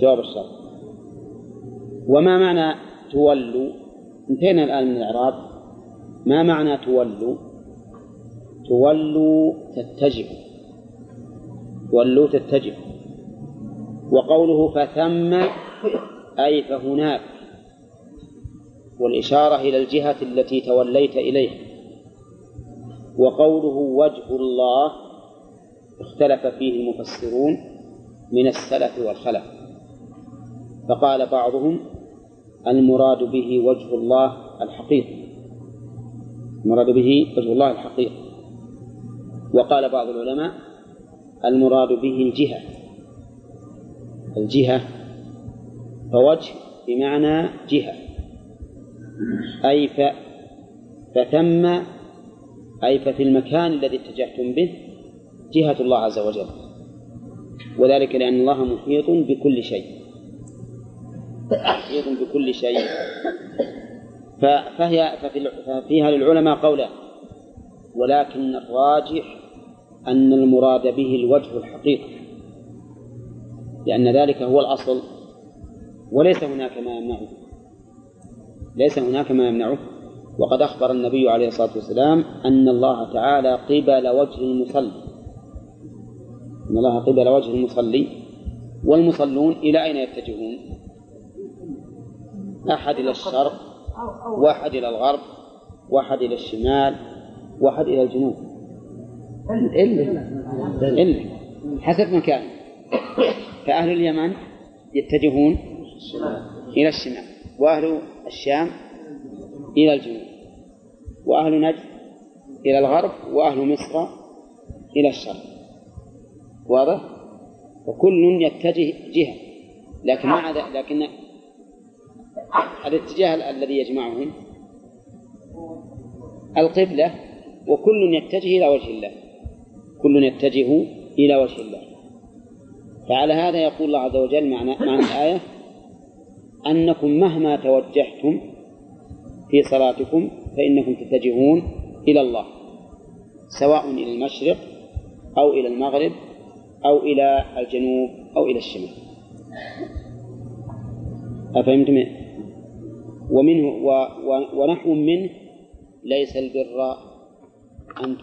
جواب الشرط. وما معنى تولوا. انتهينا الآن من الإعراب. ما معنى تولوا؟ تولوا تتجهوا. تولوا تتجهوا. وقوله فثم أي فهناك. والإشارة إلى الجهة التي توليت إليها. وقوله وجه الله اختلف فيه المفسرون من السلف والخلف. فقال بعضهم المراد به وجه الله الحقيقي. المراد به وجه الله الحقيقي. وقال بعض العلماء المراد به الجهة. الجهة فوجه بمعنى جهة. أي ف فثم أي ففي المكان الذي اتجهتم به جهة الله عز وجل. وذلك لأن الله محيط بكل شيء. محيط بكل شيء. فهي ففي ففيها للعلماء قولان ولكن الراجح أن المراد به الوجه الحقيقي لأن ذلك هو الأصل وليس هناك ما يمنعه. ليس هناك ما يمنعه. وقد أخبر النبي عليه الصلاة والسلام أن الله تعالى قبل وجه المصلي. أن الله قبل وجه المصلي والمصلون إلى أين يتجهون؟ أحد إلى الشرق واحد إلى الغرب واحد إلى الشمال واحد إلى الجنوب. إلا إلا حسب مكان. فأهل اليمن يتجهون إلى الشمال وأهل الشام إلى الجنوب وأهل نجد إلى الغرب وأهل مصر إلى الشرق. واضح؟ وكل يتجه جهة لكن مع لكن الاتجاه الذي يجمعهم. القبلة وكل يتجه إلى وجه الله. كل يتجه إلى وجه الله. فعلى هذا يقول الله عز وجل معنى, معنى الآية أنكم مهما توجهتم في صلاتكم فإنكم تتجهون إلى الله. سواء إلى المشرق أو إلى المغرب أو إلى الجنوب أو إلى الشمال. أفهمتم؟ ومنه ونحو منه ليس البر أن